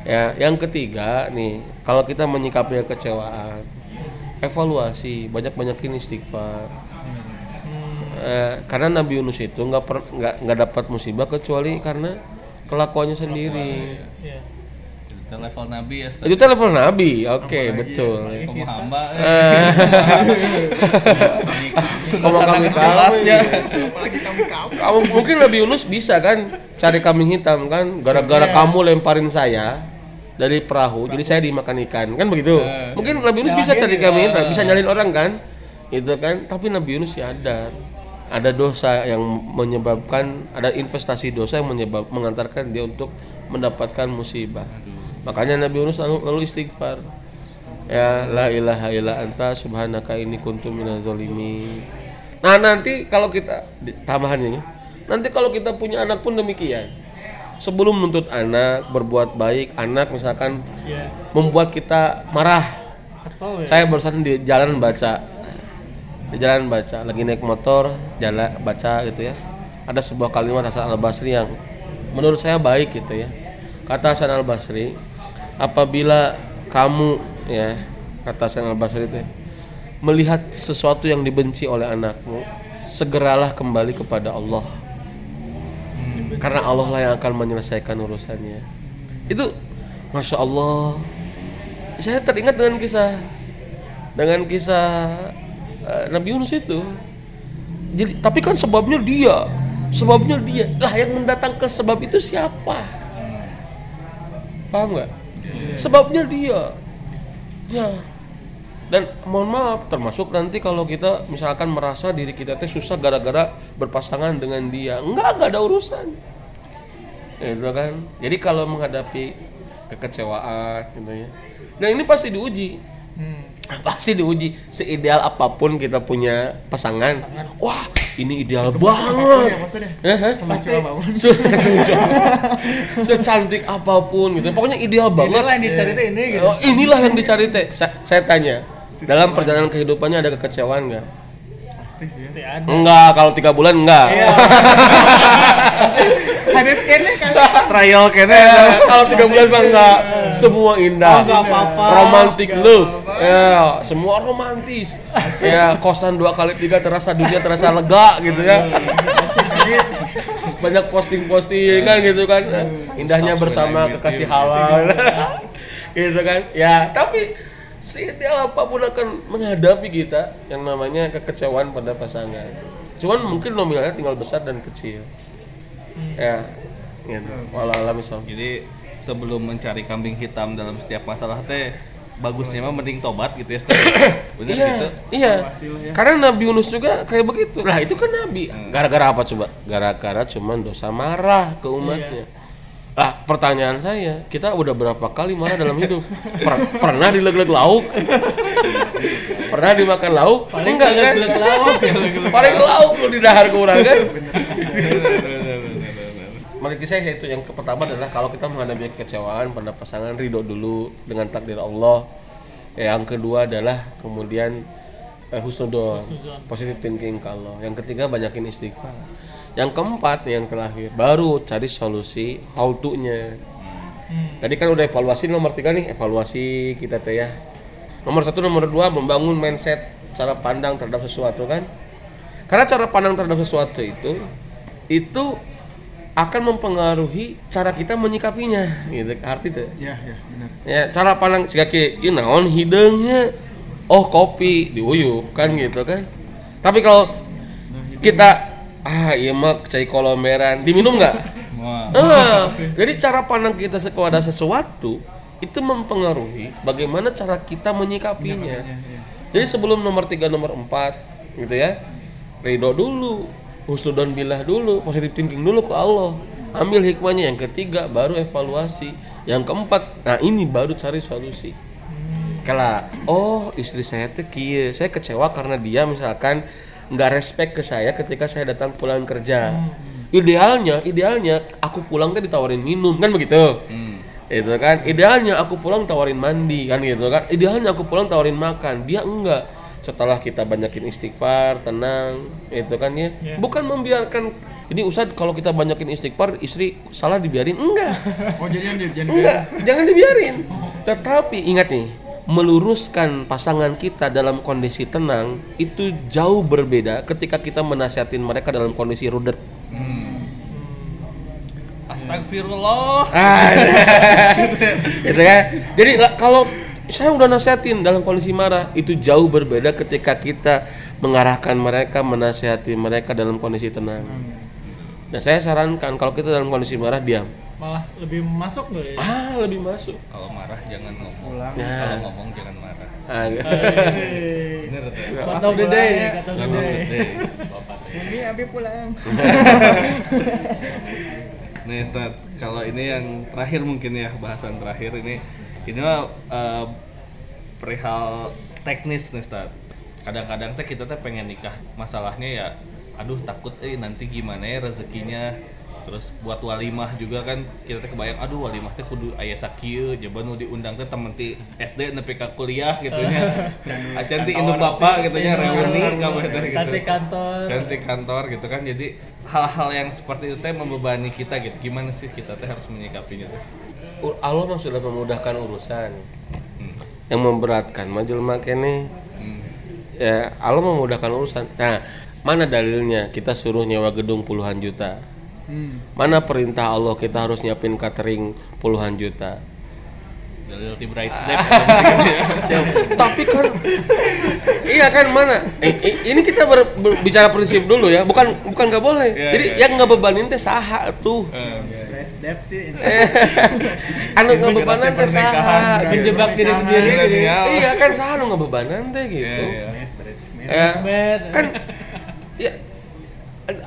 [SPEAKER 3] Ya, yang ketiga nih, kalau kita menyikapi kekecewaan, evaluasi, banyak-banyakin istighfar. Eh, karena Nabi Yunus itu nggak per- nggak nggak dapat musibah kecuali karena kelakuannya sendiri.
[SPEAKER 2] Iya.
[SPEAKER 1] Kita level nabi ya
[SPEAKER 3] Itu telepon Nabi, oke betul.
[SPEAKER 1] kamu hamba
[SPEAKER 3] Eh, (laughs) Kalau kami
[SPEAKER 1] kelasnya
[SPEAKER 5] kau
[SPEAKER 3] kamu mungkin Nabi Yunus bisa kan cari kambing hitam kan gara-gara kamu lemparin saya dari perahu. Jadi saya dimakan ikan. Kan begitu? Mungkin Nabi Yunus bisa cari kambing hitam bisa nyalin orang kan? Itu kan? Tapi Nabi Yunus sadar ada. Dosa yang menyebabkan ada investasi dosa yang menyebab mengantarkan dia untuk mendapatkan musibah. Makanya Nabi Yunus lalu, lalu istighfar. Ya la ilaha illa anta subhanaka ini kuntu minaz zalimin. Nah nanti kalau kita tambahannya ya, nanti kalau kita punya anak pun demikian sebelum menuntut anak berbuat baik anak misalkan
[SPEAKER 2] Iya.
[SPEAKER 3] membuat kita marah.
[SPEAKER 2] Kesel ya?
[SPEAKER 3] Saya barusan di jalan baca di jalan baca lagi naik motor jalan baca gitu ya. Ada sebuah kalimat Hasan al Basri yang menurut saya baik gitu ya. Kata Hasan al Basri apabila kamu ya kata Hasan al Basri itu ya, melihat sesuatu yang dibenci oleh anakmu segeralah kembali kepada Allah karena Allah lah yang akan menyelesaikan urusannya. Itu masya Allah. Saya teringat dengan kisah dengan kisah eh, Nabi Yunus itu. Jadi tapi kan sebabnya dia sebabnya dia lah yang mendatang ke sebab itu siapa? Paham nggak? Sebabnya dia. Ya dan mohon maaf termasuk nanti kalau kita misalkan merasa diri kita teh susah gara-gara berpasangan dengan dia. Enggak enggak ada urusan. Itu kan? Jadi kalau menghadapi kekecewaan gitu ya. Dan ini pasti diuji. (laughs) Pasti diuji. Seideal apa pun kita punya pasangan. Wah ini ideal banget. Eh, eh?
[SPEAKER 5] Apa pun.
[SPEAKER 3] Se- se- secantik apa pun gitu. Pokoknya ideal banget.
[SPEAKER 2] inilah yang dicari teh ini gitu.
[SPEAKER 3] Oh, inilah yang dicari teh. Sa- saya tanya dalam perjalanan kehidupannya ada kekecewaan nggak?
[SPEAKER 5] Pasti sih. ya.
[SPEAKER 2] pasti ada.
[SPEAKER 3] Enggak kalau tiga bulan enggak
[SPEAKER 5] Hadit kene kali.
[SPEAKER 1] trial kene
[SPEAKER 3] Eh, kalau tiga bulan mah enggak semua indah.
[SPEAKER 2] Nggak apa-apa.
[SPEAKER 3] romantic love. ya semua romantis. Ya kosan dua kali tiga terasa dunia terasa lega gitu ya. Banyak posting-posting kan gitu kan. Indahnya bersama kekasih halal. (laughs) Gitu kan. Ya tapi seideal apa pun akan menghadapi kita yang namanya kekecewaan pada pasangan. Cuman mungkin nominalnya tinggal besar dan kecil. Ya gitu. Walau
[SPEAKER 1] jadi sebelum mencari kambing hitam dalam setiap masalah teh bagusnya mah mending tobat gitu ya (coughs) bener
[SPEAKER 3] iya
[SPEAKER 1] gitu?
[SPEAKER 3] iya. Karena Nabi Yunus juga kayak begitu. Lah itu kan Nabi. Gara-gara apa coba? Gara-gara cuman dosa marah ke umatnya lah pertanyaan saya kita udah berapa kali marah dalam hidup? Per- pernah dileg-leg lauk? Pernah dimakan lauk? Enggak kan? paling lauk lu di dahar kurang kan? Menurut saya itu yang pertama adalah kalau kita menghadapi kekecewaan pada pasangan ridho dulu dengan takdir Allah. Yang kedua adalah kemudian eh, husnudon, positive thinking ke Allah. Yang ketiga banyakin istighfar. Yang keempat yang terakhir baru cari solusi how to-nya. Tadi kan udah evaluasi nomor tiga nih evaluasi kita teh ya. Nomor satu nomor dua membangun mindset cara pandang terhadap sesuatu kan. Karena cara pandang terhadap sesuatu itu itu akan mempengaruhi cara kita menyikapinya gitu arti tuh
[SPEAKER 5] Ya, ya, benar.
[SPEAKER 3] ya cara pandang jika ki ieu naon hidungnya oh kopi diuyup kan gitu kan tapi kalau kita ah iya mah cai kolomeran diminum nggak
[SPEAKER 1] Wah. (laughs)
[SPEAKER 3] Ah, jadi cara pandang kita kepada sesuatu itu mempengaruhi bagaimana cara kita menyikapinya. Jadi sebelum nomor tiga nomor empat gitu ya, ridho dulu, husnudon bilah dulu, positive thinking dulu ke Allah. Ambil hikmahnya yang ketiga baru evaluasi. Yang keempat, nah ini baru cari solusi. Kala, oh istri saya tuh kieu, saya kecewa karena dia misalkan nggak respect ke saya ketika saya datang pulang kerja. Idealnya, idealnya aku pulang kan ditawarin minum kan begitu. Itu kan. Idealnya aku pulang tawarin mandi kan gitu kan. Idealnya aku pulang tawarin makan. Dia enggak. Setelah kita banyakin istighfar, tenang, itu kan ya. Bukan membiarkan ini Ustadz kalau kita banyakin istighfar istri salah dibiarin enggak (laughs)
[SPEAKER 5] Oh, jadi jangan
[SPEAKER 3] Enggak, jangan dibiarin. Tetapi ingat nih, meluruskan pasangan kita dalam kondisi tenang itu jauh berbeda ketika kita menasihatin mereka dalam kondisi rudet.
[SPEAKER 1] Astagfirullah.
[SPEAKER 3] Ah, (laughs) gitu kan. Jadi kalau saya udah nasihatin dalam kondisi marah itu jauh berbeda ketika kita mengarahkan mereka menasihati mereka dalam kondisi tenang. Nah saya sarankan kalau kita dalam kondisi marah diam.
[SPEAKER 2] Malah lebih masuk gak ya
[SPEAKER 3] Ah lebih masuk.
[SPEAKER 1] Kalau marah jangan ngomong.
[SPEAKER 3] Ya.
[SPEAKER 1] Kalau ngomong jangan marah.
[SPEAKER 3] Ah,
[SPEAKER 1] Bener tuh.
[SPEAKER 2] kata udah deh nih kata udah deh
[SPEAKER 1] Eh, Bapak teh.
[SPEAKER 5] Ini abi pulang. (laughs)
[SPEAKER 1] Nih Ustaz, kalau ini yang terakhir mungkin ya bahasan terakhir ini ini mah eh, perihal teknis nih Ustaz. Kadang-kadang teh kita teh pengen nikah, masalahnya ya aduh takut eh nanti gimana ya rezekinya. Terus buat walimah juga kan kita teh kebayang aduh walimah teh kudu aya sakieu coba nu diundang teh temen ti SD nepi ka kuliah gitu nya. (laughs) Acan ti induk bapak gitu nya reuni kabeh teh gitu.
[SPEAKER 2] Cantik kantor.
[SPEAKER 1] Cantik kantor gitu kan. Jadi hal-hal yang seperti itu teh membebani kita gitu. Gimana sih kita teh harus menyikapinya? Tuh
[SPEAKER 3] Allah mah sudah memudahkan urusan. Yang memberatkan majul makene ya Allah memudahkan urusan. Nah mana dalilnya? Kita suruh nyewa gedung puluhan juta mana perintah Allah kita harus nyiapin catering puluhan juta?
[SPEAKER 1] Dalil di bright step
[SPEAKER 3] Siap. (laughs) tapi kan iya kan mana? Eh, eh, ini kita ber- ber- bicara prinsip dulu ya. Bukan bukan nggak boleh.
[SPEAKER 1] Iya,
[SPEAKER 3] jadi
[SPEAKER 1] iya.
[SPEAKER 3] yang nggak bebanin teh saha tuh.
[SPEAKER 5] Step sih. (laughs)
[SPEAKER 3] anu nggak bebanan teh saha.
[SPEAKER 2] menjebak diri sendiri gitu ya.
[SPEAKER 3] Iya kan saha nu nggak bebanan teh gitu. Ya,
[SPEAKER 2] Smed.
[SPEAKER 3] kan ya.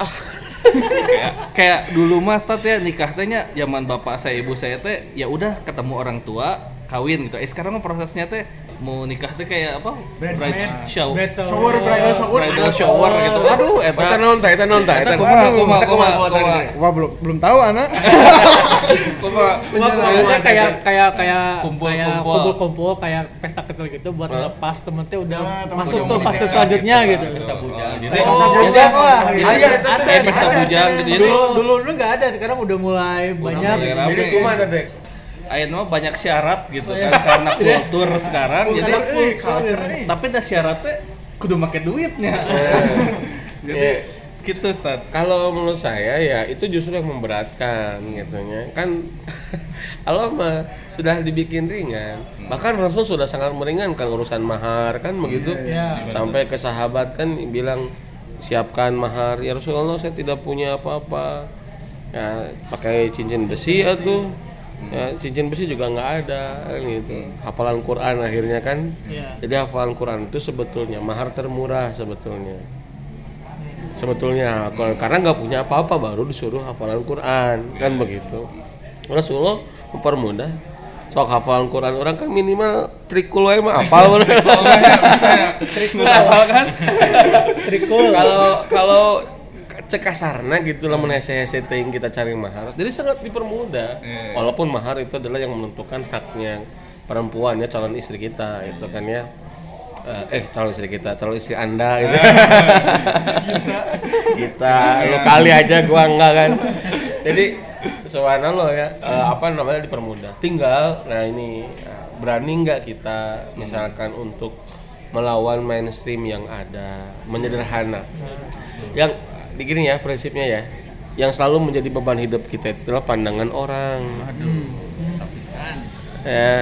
[SPEAKER 3] Ah,
[SPEAKER 1] kayak kayak dulu mas tat ya nikah tehnya zaman bapak saya ibu saya teh ya udah ketemu orang tua kawin gitu eh sekarang mah prosesnya teh mau nikah tuh kayak apa
[SPEAKER 5] Bridesmaid.
[SPEAKER 1] shower
[SPEAKER 2] Bridal shower.
[SPEAKER 5] Shower, bridal shower.
[SPEAKER 1] bridal shower gitu aduh
[SPEAKER 3] Eta
[SPEAKER 1] eta
[SPEAKER 3] naon tah, eta naon tah, eta.
[SPEAKER 1] kumaha, kumaha,
[SPEAKER 3] Eta kumaha,
[SPEAKER 1] kumaha,
[SPEAKER 3] kumaha,
[SPEAKER 1] kumaha.
[SPEAKER 3] kumaha.
[SPEAKER 5] Wah belum belum tahu anak.
[SPEAKER 2] Pokoknya (laughs) kayak kayak kayak
[SPEAKER 1] Kumpul,
[SPEAKER 2] kayak
[SPEAKER 1] kumpul.
[SPEAKER 2] kumpul-kumpul kayak pesta kecil gitu buat lepas temen teh udah
[SPEAKER 5] temen
[SPEAKER 2] masuk tuh
[SPEAKER 5] mau
[SPEAKER 2] fase selanjutnya gitu.
[SPEAKER 1] pesta bujang jadi
[SPEAKER 2] Pesta bujang lah.
[SPEAKER 3] Ada,
[SPEAKER 1] kayak pesta bujang gitu
[SPEAKER 2] Dulu dulu dulu nggak ada, sekarang udah mulai banyak.
[SPEAKER 3] Jadi kumaha teh?
[SPEAKER 1] Ayeuna mah banyak syarat gitu kan karena (laughs) kultur sekarang jadi
[SPEAKER 5] Eh, culture eh.
[SPEAKER 1] tapi dah syaratnya kudu make duitnya (laughs) jadi
[SPEAKER 3] Eh.
[SPEAKER 1] gitu Stat
[SPEAKER 3] Kalau menurut saya ya itu justru yang memberatkan gitu ya. Kan (laughs) Allah mah sudah dibikin ringan. Bahkan Rasul sudah sangat meringankan urusan mahar kan begitu.
[SPEAKER 2] Iya.
[SPEAKER 3] Sampai ke sahabat kan bilang siapkan mahar. Ya Rasulullah saya tidak punya apa-apa. Ya pakai cincin besi atau ya cincin besi juga nggak ada gitu. Hafalan Quran akhirnya kan.
[SPEAKER 2] Iya.
[SPEAKER 3] Jadi hafalan Quran itu sebetulnya mahar termurah sebetulnya sebetulnya kalau karena nggak punya apa-apa baru disuruh hafalan Quran kan begitu Rasulullah mempermudah sok hafalan Quran orang kan minimal trikul wae mah apal (laughs)
[SPEAKER 1] kan
[SPEAKER 2] Trikul.
[SPEAKER 3] kalau kalau cekasarna gitu lah menese-hese teuing kita cari mahar. Jadi sangat dipermudah.
[SPEAKER 1] Iya.
[SPEAKER 3] walaupun mahar itu adalah yang menentukan haknya perempuan ya calon istri kita itu kan ya. Eh, eh calon istri kita calon istri anda gitu. Kita lu kali aja gua enggak kan. Jadi subhanallah ya eh, apa namanya dipermudah. Tinggal nah ini berani nggak kita misalkan untuk melawan mainstream yang ada menyederhana. Yang begini ya prinsipnya ya. Yang selalu menjadi beban hidup kita itu adalah pandangan orang. Ya.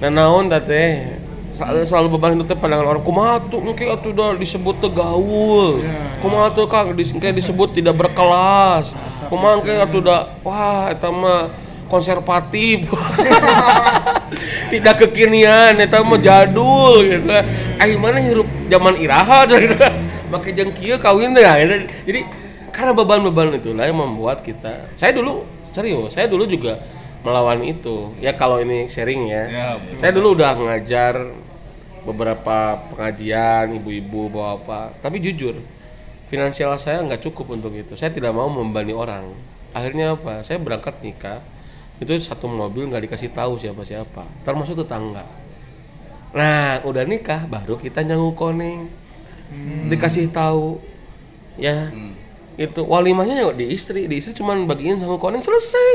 [SPEAKER 3] Nah naon teh? Selalu, selalu beban hidup teh pandangan orang. Kumaha tuh engke atuh udah disebut teh gaul. Kumaha tuh kak dis, disebut tidak berkelas. Kumaha engke atuh udah wah eta mah konservatif. (laughs) Tidak kekinian eta mah jadul gitu. Ai mana hirup zaman iraha (laughs) gitu make jeung kieu kawin teh gitu. jadi karena beban-beban itulah yang membuat kita saya dulu serius saya dulu juga melawan itu. Ya kalau ini sharing ya,
[SPEAKER 1] Ya, betul.
[SPEAKER 3] saya dulu udah ngajar beberapa pengajian ibu-ibu bawa apa tapi jujur finansial saya nggak cukup untuk itu. Saya tidak mau membebani orang. Akhirnya apa? Saya berangkat nikah. Itu satu mobil nggak dikasih tahu siapa-siapa. Termasuk tetangga. Nah udah nikah baru kita nyangu koneng dikasih tahu ya. Itu walimahnya ya di istri di istri cuman bagiin sangu koneng selesai.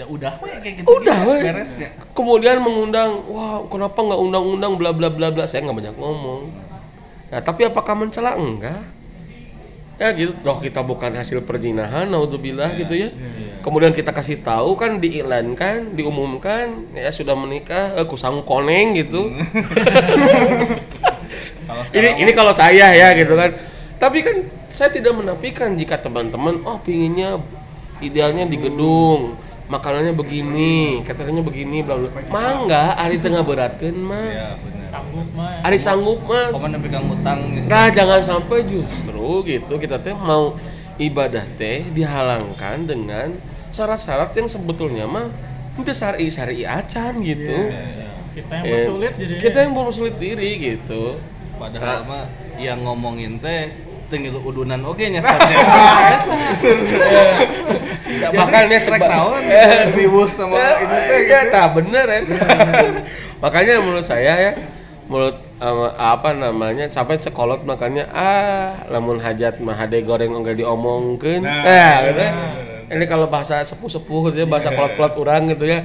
[SPEAKER 1] Ya udah weh kayak gitu
[SPEAKER 3] Udah, weh.
[SPEAKER 1] beres ya
[SPEAKER 3] kemudian mengundang wah kenapa nggak undang-undang bla bla bla bla? Saya nggak banyak ngomong. Nah tapi apakah mencela? Enggak. Ya gitu. Toh kita bukan hasil perjinahan naudzubillah gitu ya. Kemudian kita kasih tahu kan diiklankan diumumkan ya sudah menikah eh, kusang koneng gitu.
[SPEAKER 1] Kalau (laughs)
[SPEAKER 3] ini ini kalau saya ya gitu kan. Tapi kan saya tidak menafikan jika teman-teman oh pinginnya idealnya di gedung makanannya begini cateringnya begini bla bla. Mangga hari tengah beratkan mah.
[SPEAKER 1] Ya bener.
[SPEAKER 2] Sanggup mah.
[SPEAKER 3] hari sanggup mah.
[SPEAKER 1] Utang misalnya.
[SPEAKER 3] nah jangan sampai justru gitu kita teh mau ibadah teh dihalangkan dengan syarat-syarat yang sebetulnya mah itu syari syari acan gitu
[SPEAKER 2] Kita yang
[SPEAKER 3] Eh,
[SPEAKER 2] bersulit jadi.
[SPEAKER 3] kita yang mempersulit diri gitu
[SPEAKER 1] padahal mah yang ngomongin teh tinggal udunan oge nya ya.
[SPEAKER 3] Ya, makanya coba.
[SPEAKER 1] tahun (laughs) ribuh sama
[SPEAKER 3] ya,
[SPEAKER 1] ini teh
[SPEAKER 3] ya, tah bener ya. (laughs) Makanya menurut saya ya menurut apa namanya sampai sekolot makanya ah lamun hajat mah hade goreng enggak diomongkeun.
[SPEAKER 1] Nah,
[SPEAKER 3] nah, gitu ya. ini kalau bahasa sepuh-sepuh gitu ya bahasa kolot-kolot orang gitu ya.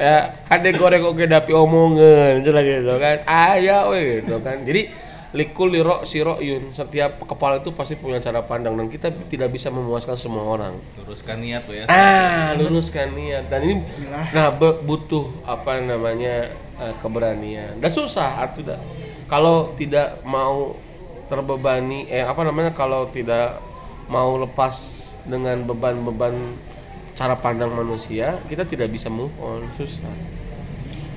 [SPEAKER 3] Ya hade goreng oge dapi omongan gitu gitu kan. Aya we gitu kan. Jadi likul liro siro yun. Setiap kepala itu pasti punya cara pandang dan kita tidak bisa memuaskan semua orang.
[SPEAKER 1] Luruskan niat tuh ya.
[SPEAKER 3] Ah luruskan niat. Dan ini nah butuh apa namanya eh, keberanian. Dan susah arti dah. Kalau tidak mau terbebani eh apa namanya kalau tidak mau lepas dengan beban-beban cara pandang manusia kita tidak bisa move on. Susah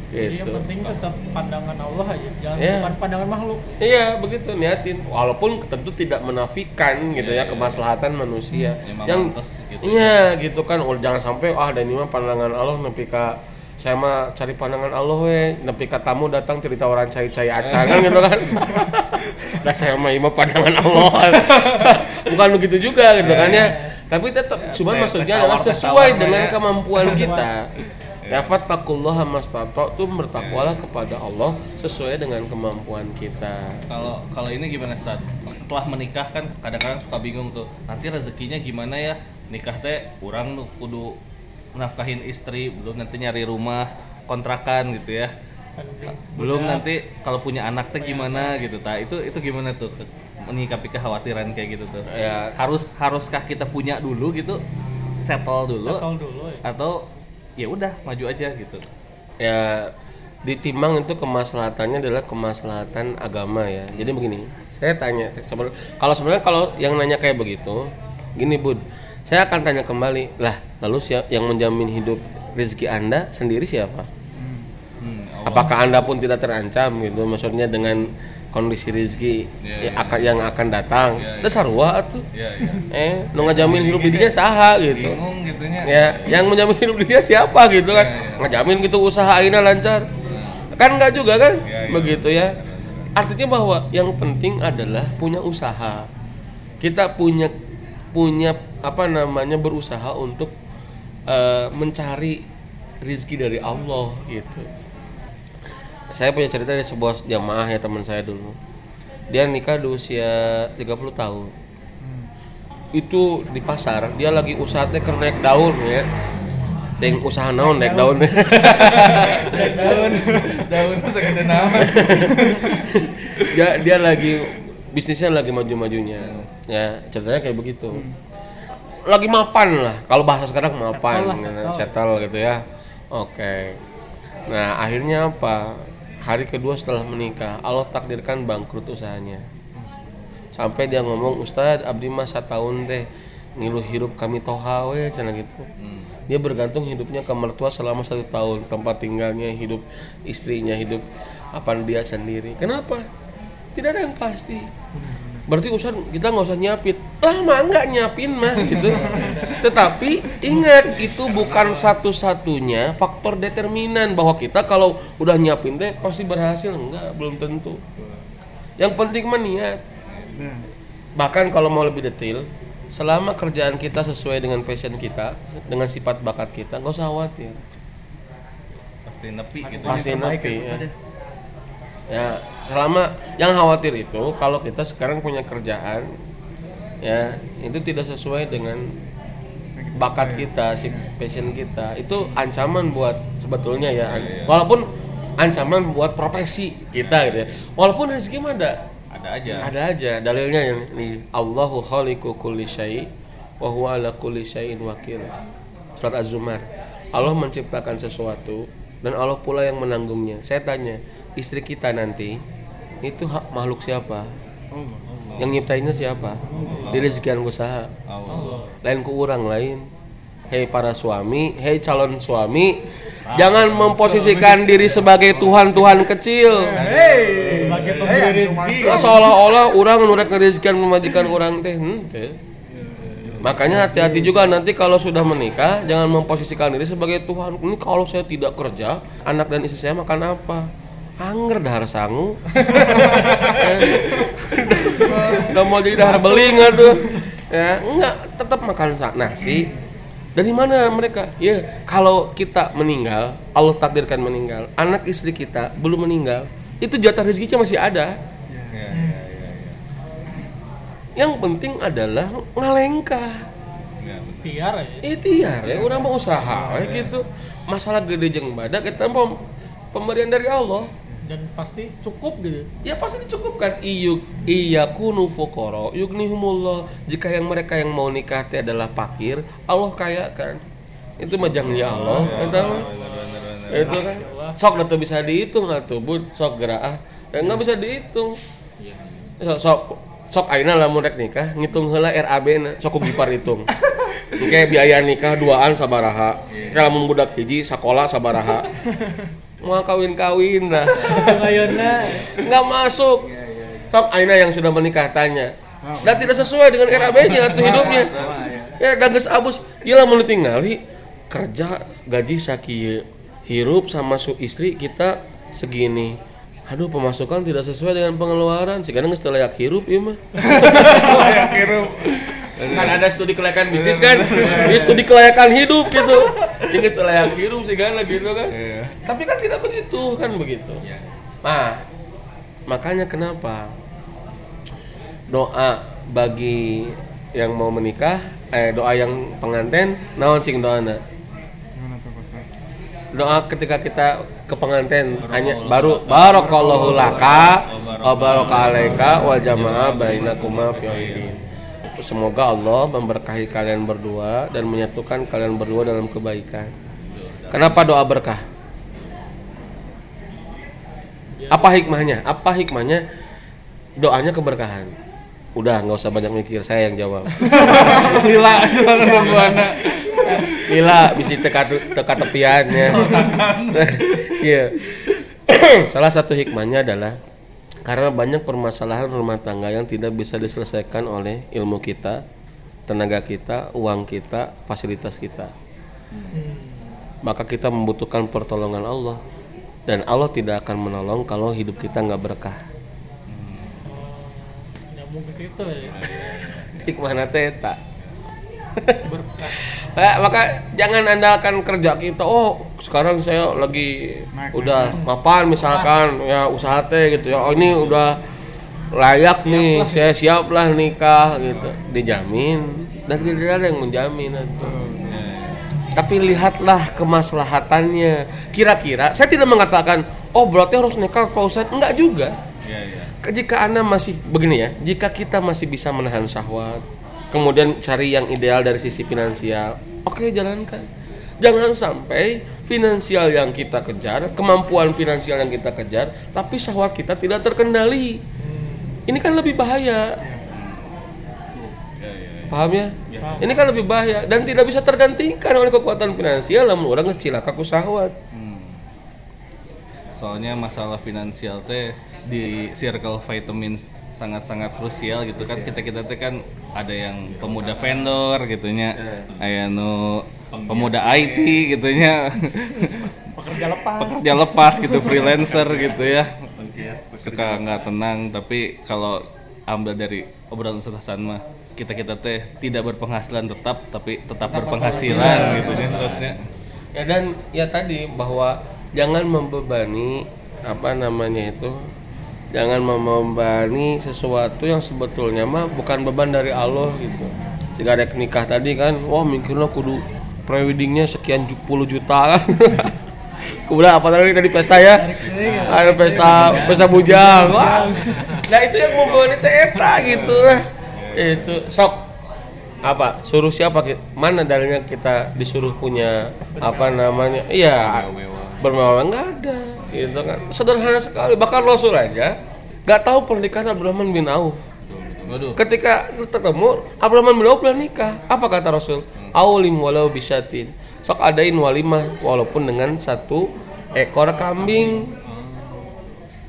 [SPEAKER 2] Jadi yang
[SPEAKER 3] gitu.
[SPEAKER 2] penting tetap pandangan Allah aja, jangan bukan pandangan makhluk.
[SPEAKER 3] Iya begitu niatin walaupun tentu tidak menafikan gitu ya kemaslahatan manusia.
[SPEAKER 1] Emang
[SPEAKER 3] yang
[SPEAKER 1] gitu.
[SPEAKER 3] iya gitu kan. Oh, jangan sampai ah dan ini mah pandangan Allah nepi ka saya mah cari pandangan Allah we. Nepi ka tamu datang cerita orang cai-cai acangan gitu kan. (laughs) Nah saya mah ima pandangan Allah. (laughs) Bukan begitu juga gitu kan ya. Tapi tetap cuman maksudnya adalah sesuai dengan kemampuan (laughs) kita ya fattaqullaha mastata'tum bertakwalah kepada Allah sesuai dengan kemampuan kita.
[SPEAKER 1] Kalau kalau ini gimana saat setelah menikah kan kadang-kadang suka bingung tuh nanti rezekinya gimana ya? Nikah teh kurang tuh kudu menafkahin istri belum nanti nyari rumah kontrakan gitu ya. Belum nanti kalau punya anak teh gimana gitu tak itu itu gimana tuh menyikapi kekhawatiran kayak gitu tuh?
[SPEAKER 3] Ya.
[SPEAKER 1] Harus haruskah kita punya dulu gitu? Settle dulu.
[SPEAKER 2] Settle dulu ya.
[SPEAKER 1] atau ya udah maju aja gitu.
[SPEAKER 3] Ya ditimbang itu kemaslahatannya adalah kemaslahatan agama ya. Jadi begini saya tanya sebelum kalau sebenarnya kalau yang nanya kayak begitu gini bud. Saya akan tanya kembali lah lalu siapa yang menjamin hidup rezeki anda sendiri siapa?
[SPEAKER 1] Hmm,
[SPEAKER 3] apakah anda pun tidak terancam gitu? Maksudnya dengan kondisi rezeki
[SPEAKER 1] Iya,
[SPEAKER 3] ya, akan yang akan datang.
[SPEAKER 1] Iya, iya.
[SPEAKER 3] dasar sarua tuh.
[SPEAKER 1] Ya ya
[SPEAKER 3] eh nu ngajamin hidup di dia saha gitu.
[SPEAKER 1] Gitunya.
[SPEAKER 3] Ya yang menjamin hidup dia siapa gitu kan?
[SPEAKER 1] Iya,
[SPEAKER 3] ngejamin gitu usaha aina lancar. Kan enggak juga kan?
[SPEAKER 1] Iya, iya.
[SPEAKER 3] begitu ya. Artinya bahwa yang penting adalah punya usaha. Kita punya punya apa namanya berusaha untuk eh, mencari rizki dari Allah gitu saya punya cerita dari sebuah jamaah ya teman saya dulu. Dia nikah di usia 30 tahun. Itu di pasar dia lagi usaha teh keur naik daun ya. Ting usaha naon naik daun.
[SPEAKER 1] Daun. Daun. Segede nama (laughs)
[SPEAKER 3] dia dia lagi bisnisnya lagi maju-majunya. Ya ceritanya kayak begitu. Lagi mapan lah. Kalau bahasa sekarang mapan
[SPEAKER 2] Settle lah,
[SPEAKER 3] gitu,
[SPEAKER 2] settle.
[SPEAKER 3] settle gitu ya. Oke. Nah akhirnya apa hari kedua setelah menikah Allah takdirkan bangkrut usahanya. Sampai dia ngomong Ustadz abdi mah tahun teh ngilu hidup kami toha we cenah gitu. Dia bergantung hidupnya ke mertua selama satu tahun tempat tinggalnya hidup istrinya hidup apa dia sendiri. Kenapa? Tidak ada yang pasti berarti Ustaz kita nggak usah nyiapin. Lah mah nggak nyiapin mah gitu. (laughs) Tetapi ingat itu bukan satu-satunya faktor determinan bahwa kita kalau udah nyiapin teh pasti berhasil. Enggak belum tentu. Yang penting mah niat. Bahkan kalau mau lebih detail selama kerjaan kita sesuai dengan passion kita dengan sifat bakat kita nggak usah khawatir.
[SPEAKER 1] Pasti nepi gitu.
[SPEAKER 3] Pasti nepi ya. Ya selama yang khawatir itu kalau kita sekarang punya kerjaan ya itu tidak sesuai dengan bakat kita si passion kita. Itu ancaman buat sebetulnya ya. Walaupun ancaman buat profesi kita gitu ya. Walaupun rezeki mah ada.
[SPEAKER 1] Ada aja.
[SPEAKER 3] Ada aja dalilnya yang ini. Allahu khaliqu kulli syai wa huwa ala kulli syai'in wakil. Surat az-zumar. Allah menciptakan sesuatu dan Allah pula yang menanggungnya. Saya tanya istri kita nanti itu hak makhluk siapa? Yang nyiptainnya siapa? Diri sekian usaha
[SPEAKER 1] Allah.
[SPEAKER 3] Lain ku orang lain. Hei para suami hei calon suami jangan memposisikan diri sebagai Tuhan-Tuhan kecil.
[SPEAKER 2] Sebagai pemberi rezeki.
[SPEAKER 3] Ya, seolah-olah orang nurak ngerizkan memajikan orang teh henteu. makanya hati-hati juga nanti kalau sudah menikah jangan memposisikan diri sebagai Tuhan. Ini kalau saya tidak kerja anak dan istri saya makan apa anger dahar sangu. (laughs) Udah mau jadi dahar beling tuh ya enggak tetap makan nasi. Dari mana mereka? Ya kalau kita meninggal Allah takdirkan meninggal anak istri kita belum meninggal itu jatah rezekinya masih ada.
[SPEAKER 1] Ya, ya, ya, ya.
[SPEAKER 3] yang penting adalah ngalengkah.
[SPEAKER 2] Tiar ya.
[SPEAKER 3] ikhtiar ya orang mau usaha ya gitu. Masalah gede jeung badak kita pem- pemberian dari Allah
[SPEAKER 2] Dan pasti cukup gitu.
[SPEAKER 3] ya pasti dicukupkan. Iyuk iyakunu fuqara yughnihumullah jika yang mereka yang mau nikah teh adalah fakir Allah kayakan itu majangnya Allah eta mah. itu kan? Sok atuh bisa dihitung atuh bud. Sok gerak ya nggak bisa dihitung. Sok sok sok aina lah rek nikah. Ngitung heula RAB na sok gipar hitung (laughs) Oke biaya nikah duaan sabaraha. Kalau budak hiji sekolah sabaraha (laughs) mau kawin-kawin lah. (laughs)
[SPEAKER 2] Ayeuna
[SPEAKER 3] nggak masuk. Sok aina yang sudah menikah tanya. Dan tidak sesuai dengan RAB-nya atau (laughs) hidupnya. ya dan geus abus ieu lamun ditinggali kerja gaji sakieu hirup sama su istri kita segini. Aduh pemasukan tidak sesuai dengan pengeluaran. Sih kadang setelah layak hirup ya mah (laughs) kan ada studi kelayakan bisnis kan? ini studi kelayakan hidup gitu. Ini setelah layak hirup sih kan gitu kan? Tapi kan tidak begitu kan begitu. Nah makanya kenapa doa bagi yang mau menikah eh doa yang pengantin naon cing doana doa ketika kita ke pengantin hanya baru barakallahu laka wa baraka alaika wa jama'a bainakuma fi. Semoga Allah memberkahi kalian berdua dan menyatukan kalian berdua dalam kebaikan. Kenapa doa berkah? Apa hikmahnya? Apa hikmahnya? Doanya keberkahan. Udah nggak usah banyak mikir, saya yang jawab.
[SPEAKER 1] Anak.
[SPEAKER 3] Gila, bisa teka teka tepiannya. (laughs) Iya. (clears throat) Salah satu hikmahnya adalah karena banyak permasalahan rumah tangga yang tidak bisa diselesaikan oleh ilmu kita, tenaga kita, uang kita, fasilitas kita. Maka kita membutuhkan pertolongan Allah dan Allah tidak akan menolong kalau hidup kita nggak berkah.
[SPEAKER 2] nyambung ke situ ya
[SPEAKER 3] Hikmah eta. Ya, maka jangan andalkan kerja kita. Oh, sekarang saya lagi udah mapan misalkan ya usaha teh gitu ya. Oh, ini udah layak nih, saya siap lah nikah gitu. Dijamin dan tidak ada yang menjamin itu. Tapi lihatlah kemaslahatannya. Kira-kira saya tidak mengatakan, oh berarti harus nikah Pak Ustadz. Enggak juga
[SPEAKER 1] Iya, iya.
[SPEAKER 3] jika anda masih begini ya jika kita masih bisa menahan syahwat kemudian cari yang ideal dari sisi finansial. Oke jalankan. Jangan sampai finansial yang kita kejar kemampuan finansial yang kita kejar tapi syahwat kita tidak terkendali. Ini kan lebih bahaya. Paham ya? Ini kan lebih bahaya dan tidak bisa tergantikan oleh kekuatan finansial namun orang ngecilaka ku syahwat
[SPEAKER 1] soalnya masalah finansial teh di circle vitamins sangat-sangat krusial gitu kan. Kita kita teh kan ada yang pemuda vendor gitunya. Aya nu pemuda IT gitunya. (laughs)
[SPEAKER 5] Pekerja lepas.
[SPEAKER 1] pekerja lepas gitu freelancer gitu ya. Suka nggak tenang tapi kalau ambil dari obrolan Ustaz Hasan mah kita kita teh tidak berpenghasilan tetap tapi tetap berpenghasilan gitu ya
[SPEAKER 3] ya dan ya tadi bahwa jangan membebani apa namanya itu jangan membebani sesuatu yang sebetulnya mah bukan beban dari Allah gitu. Jika ada nikah tadi kan wah mikirnya kudu preweddingnya sekian puluh juta kan. (laughs) Kemudian apa tadi tadi pesta ya? Ada pesta pesta bujang. Wah. Nah itu yang membebani teh eta gitu lah. Itu sok. Apa? Suruh siapa mana dalilnya kita disuruh punya apa namanya? Iya bermewah nggak ada gitu kan. Sederhana sekali. Bahkan Rasul aja nggak tahu pernikahan Abdurrahman bin Auf.
[SPEAKER 1] Waduh.
[SPEAKER 3] Ketika ketemu Abdurrahman bin Auf belum nikah. Apa kata Rasul? Aulim walau bisyatin sok adain walimah walaupun dengan satu ekor kambing.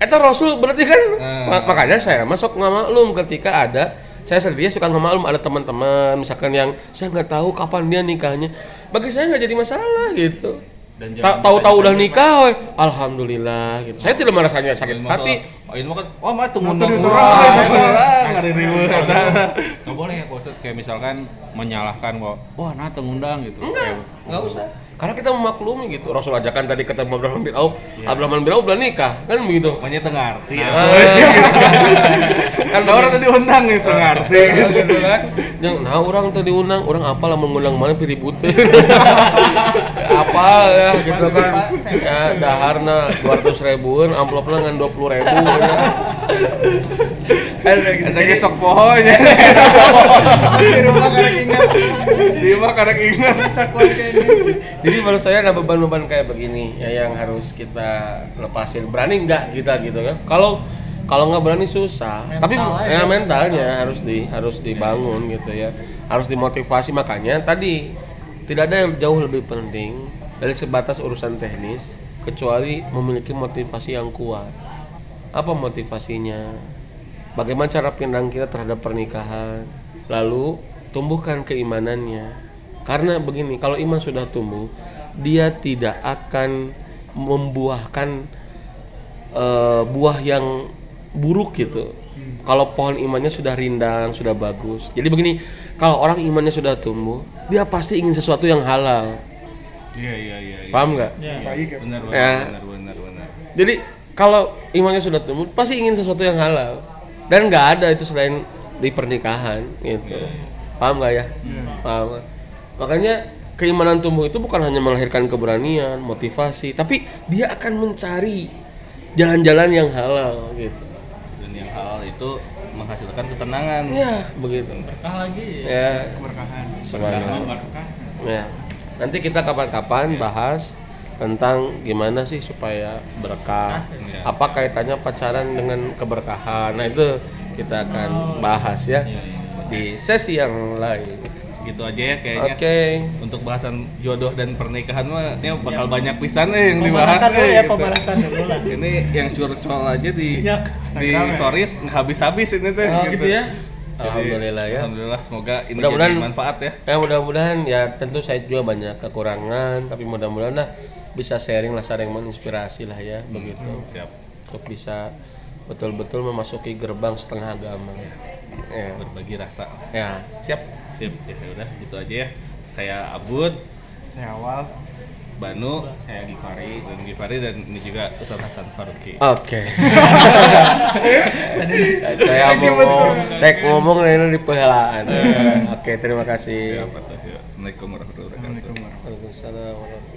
[SPEAKER 3] Eta Rasul berarti kan? Mak- makanya saya masuk nggak maklum ketika ada saya sendiri suka nggak maklum ada teman-teman misalkan yang saya nggak tahu kapan dia nikahnya. Bagi saya nggak jadi masalah gitu
[SPEAKER 4] Dan
[SPEAKER 3] Ta- tahu-tahu udah nikah we. alhamdulillah gitu. Saya tidak merasanya sakit hati.
[SPEAKER 1] Oh ini mah kan oh mah tunggu nunggu
[SPEAKER 5] itu.
[SPEAKER 1] orang. Ngari riweuh
[SPEAKER 4] nggak boleh ya Ustadz. Kayak misalkan menyalahkan bahwa wah nah ngundang gitu.
[SPEAKER 3] Enggak nggak usah. Karena kita memaklumi gitu. Rasul aja kan tadi ketemu Abraham bin Auf Abraham bin Auf udah nikah kan begitu?
[SPEAKER 1] Makanya teu ngarti ya.
[SPEAKER 3] kan
[SPEAKER 1] Ada orang tadi undang gitu ngarti. (laughs)
[SPEAKER 3] gitu kan. Yang nah orang tadi diundang orang apa lah mengundang mana pilih bute (laughs) apa ya gitu kan ya daharna dua ratus ribuan amplopnya ngan dua puluh ribu ya. Kan.
[SPEAKER 1] Ada gesok pohonnya.
[SPEAKER 5] Di rumah karek ingat.
[SPEAKER 1] Dia mah kadang ingat.
[SPEAKER 3] Jadi menurut saya ada beban-beban kayak begini ya yang harus kita lepasin berani nggak kita gitu kan kalau kalau nggak berani susah tapi ya mentalnya harus di harus dibangun gitu ya harus dimotivasi makanya tadi tidak ada yang jauh lebih penting dari sebatas urusan teknis kecuali memiliki motivasi yang kuat apa motivasinya bagaimana cara pandang kita terhadap pernikahan lalu tumbuhkan keimanannya karena begini kalau iman sudah tumbuh dia tidak akan membuahkan eh, buah yang buruk gitu. Kalau pohon imannya sudah rindang, sudah bagus. Jadi begini, kalau orang imannya sudah tumbuh, dia pasti ingin sesuatu yang halal.
[SPEAKER 1] Iya iya iya. iya.
[SPEAKER 3] Paham nggak?
[SPEAKER 5] baik ya
[SPEAKER 1] Benar benar
[SPEAKER 3] Ya.
[SPEAKER 1] benar benar benar.
[SPEAKER 3] Jadi kalau imannya sudah tumbuh, pasti ingin sesuatu yang halal. Dan nggak ada itu selain di pernikahan gitu. Paham nggak ya? Paham. nggak? Makanya keimanan tumbuh itu bukan hanya melahirkan keberanian, motivasi, tapi dia akan mencari jalan-jalan yang halal gitu.
[SPEAKER 1] Dan yang halal itu menghasilkan ketenangan.
[SPEAKER 3] Ya, begitu.
[SPEAKER 2] Berkah lagi.
[SPEAKER 3] Ya,
[SPEAKER 5] berkahan
[SPEAKER 3] subhanallah. Ya. Nanti kita kapan-kapan bahas tentang gimana sih supaya berkah.
[SPEAKER 1] Iya.
[SPEAKER 3] Apa kaitannya pacaran dengan keberkahan? Nah, itu kita akan bahas ya di sesi yang lain.
[SPEAKER 1] Segitu aja ya kayaknya.
[SPEAKER 3] Oke.
[SPEAKER 1] Untuk bahasan jodoh dan pernikahan mah ini bakal banyak pisan eh yang dibahas eh,
[SPEAKER 2] ya,
[SPEAKER 1] gitu.
[SPEAKER 2] pemanasan.
[SPEAKER 1] Ini yang curcol aja di
[SPEAKER 2] Ya,
[SPEAKER 1] di stories nggak habis-habis ini tuh.
[SPEAKER 3] Oh, gitu ya.
[SPEAKER 1] Jadi,
[SPEAKER 3] Alhamdulillah ya.
[SPEAKER 1] Alhamdulillah semoga ini
[SPEAKER 3] Mudah-mudahan-
[SPEAKER 1] jadi manfaat ya.
[SPEAKER 3] Ya mudah-mudahan ya tentu saya juga banyak kekurangan tapi mudah-mudahan lah bisa sharing lah sharing menginspirasi lah ya begitu
[SPEAKER 1] Siap.
[SPEAKER 3] untuk bisa betul-betul memasuki gerbang setengah agama. Ya.
[SPEAKER 1] Berbagi rasa.
[SPEAKER 3] Ya, siap.
[SPEAKER 1] Sip, ya udah gitu aja ya. Saya Abud,
[SPEAKER 5] saya awal
[SPEAKER 1] Banu, saya Gifari, dan Gifari dan ini juga Ustaz Hasan Faruqi.
[SPEAKER 3] Oke. (laughs) saya ngomong, rek ngomong ini di pehelaan. (laughs) Oke, terima kasih.
[SPEAKER 1] Siap, Assalamualaikum warahmatullahi wabarakatuh.
[SPEAKER 3] Waalaikumsalam warahmatullahi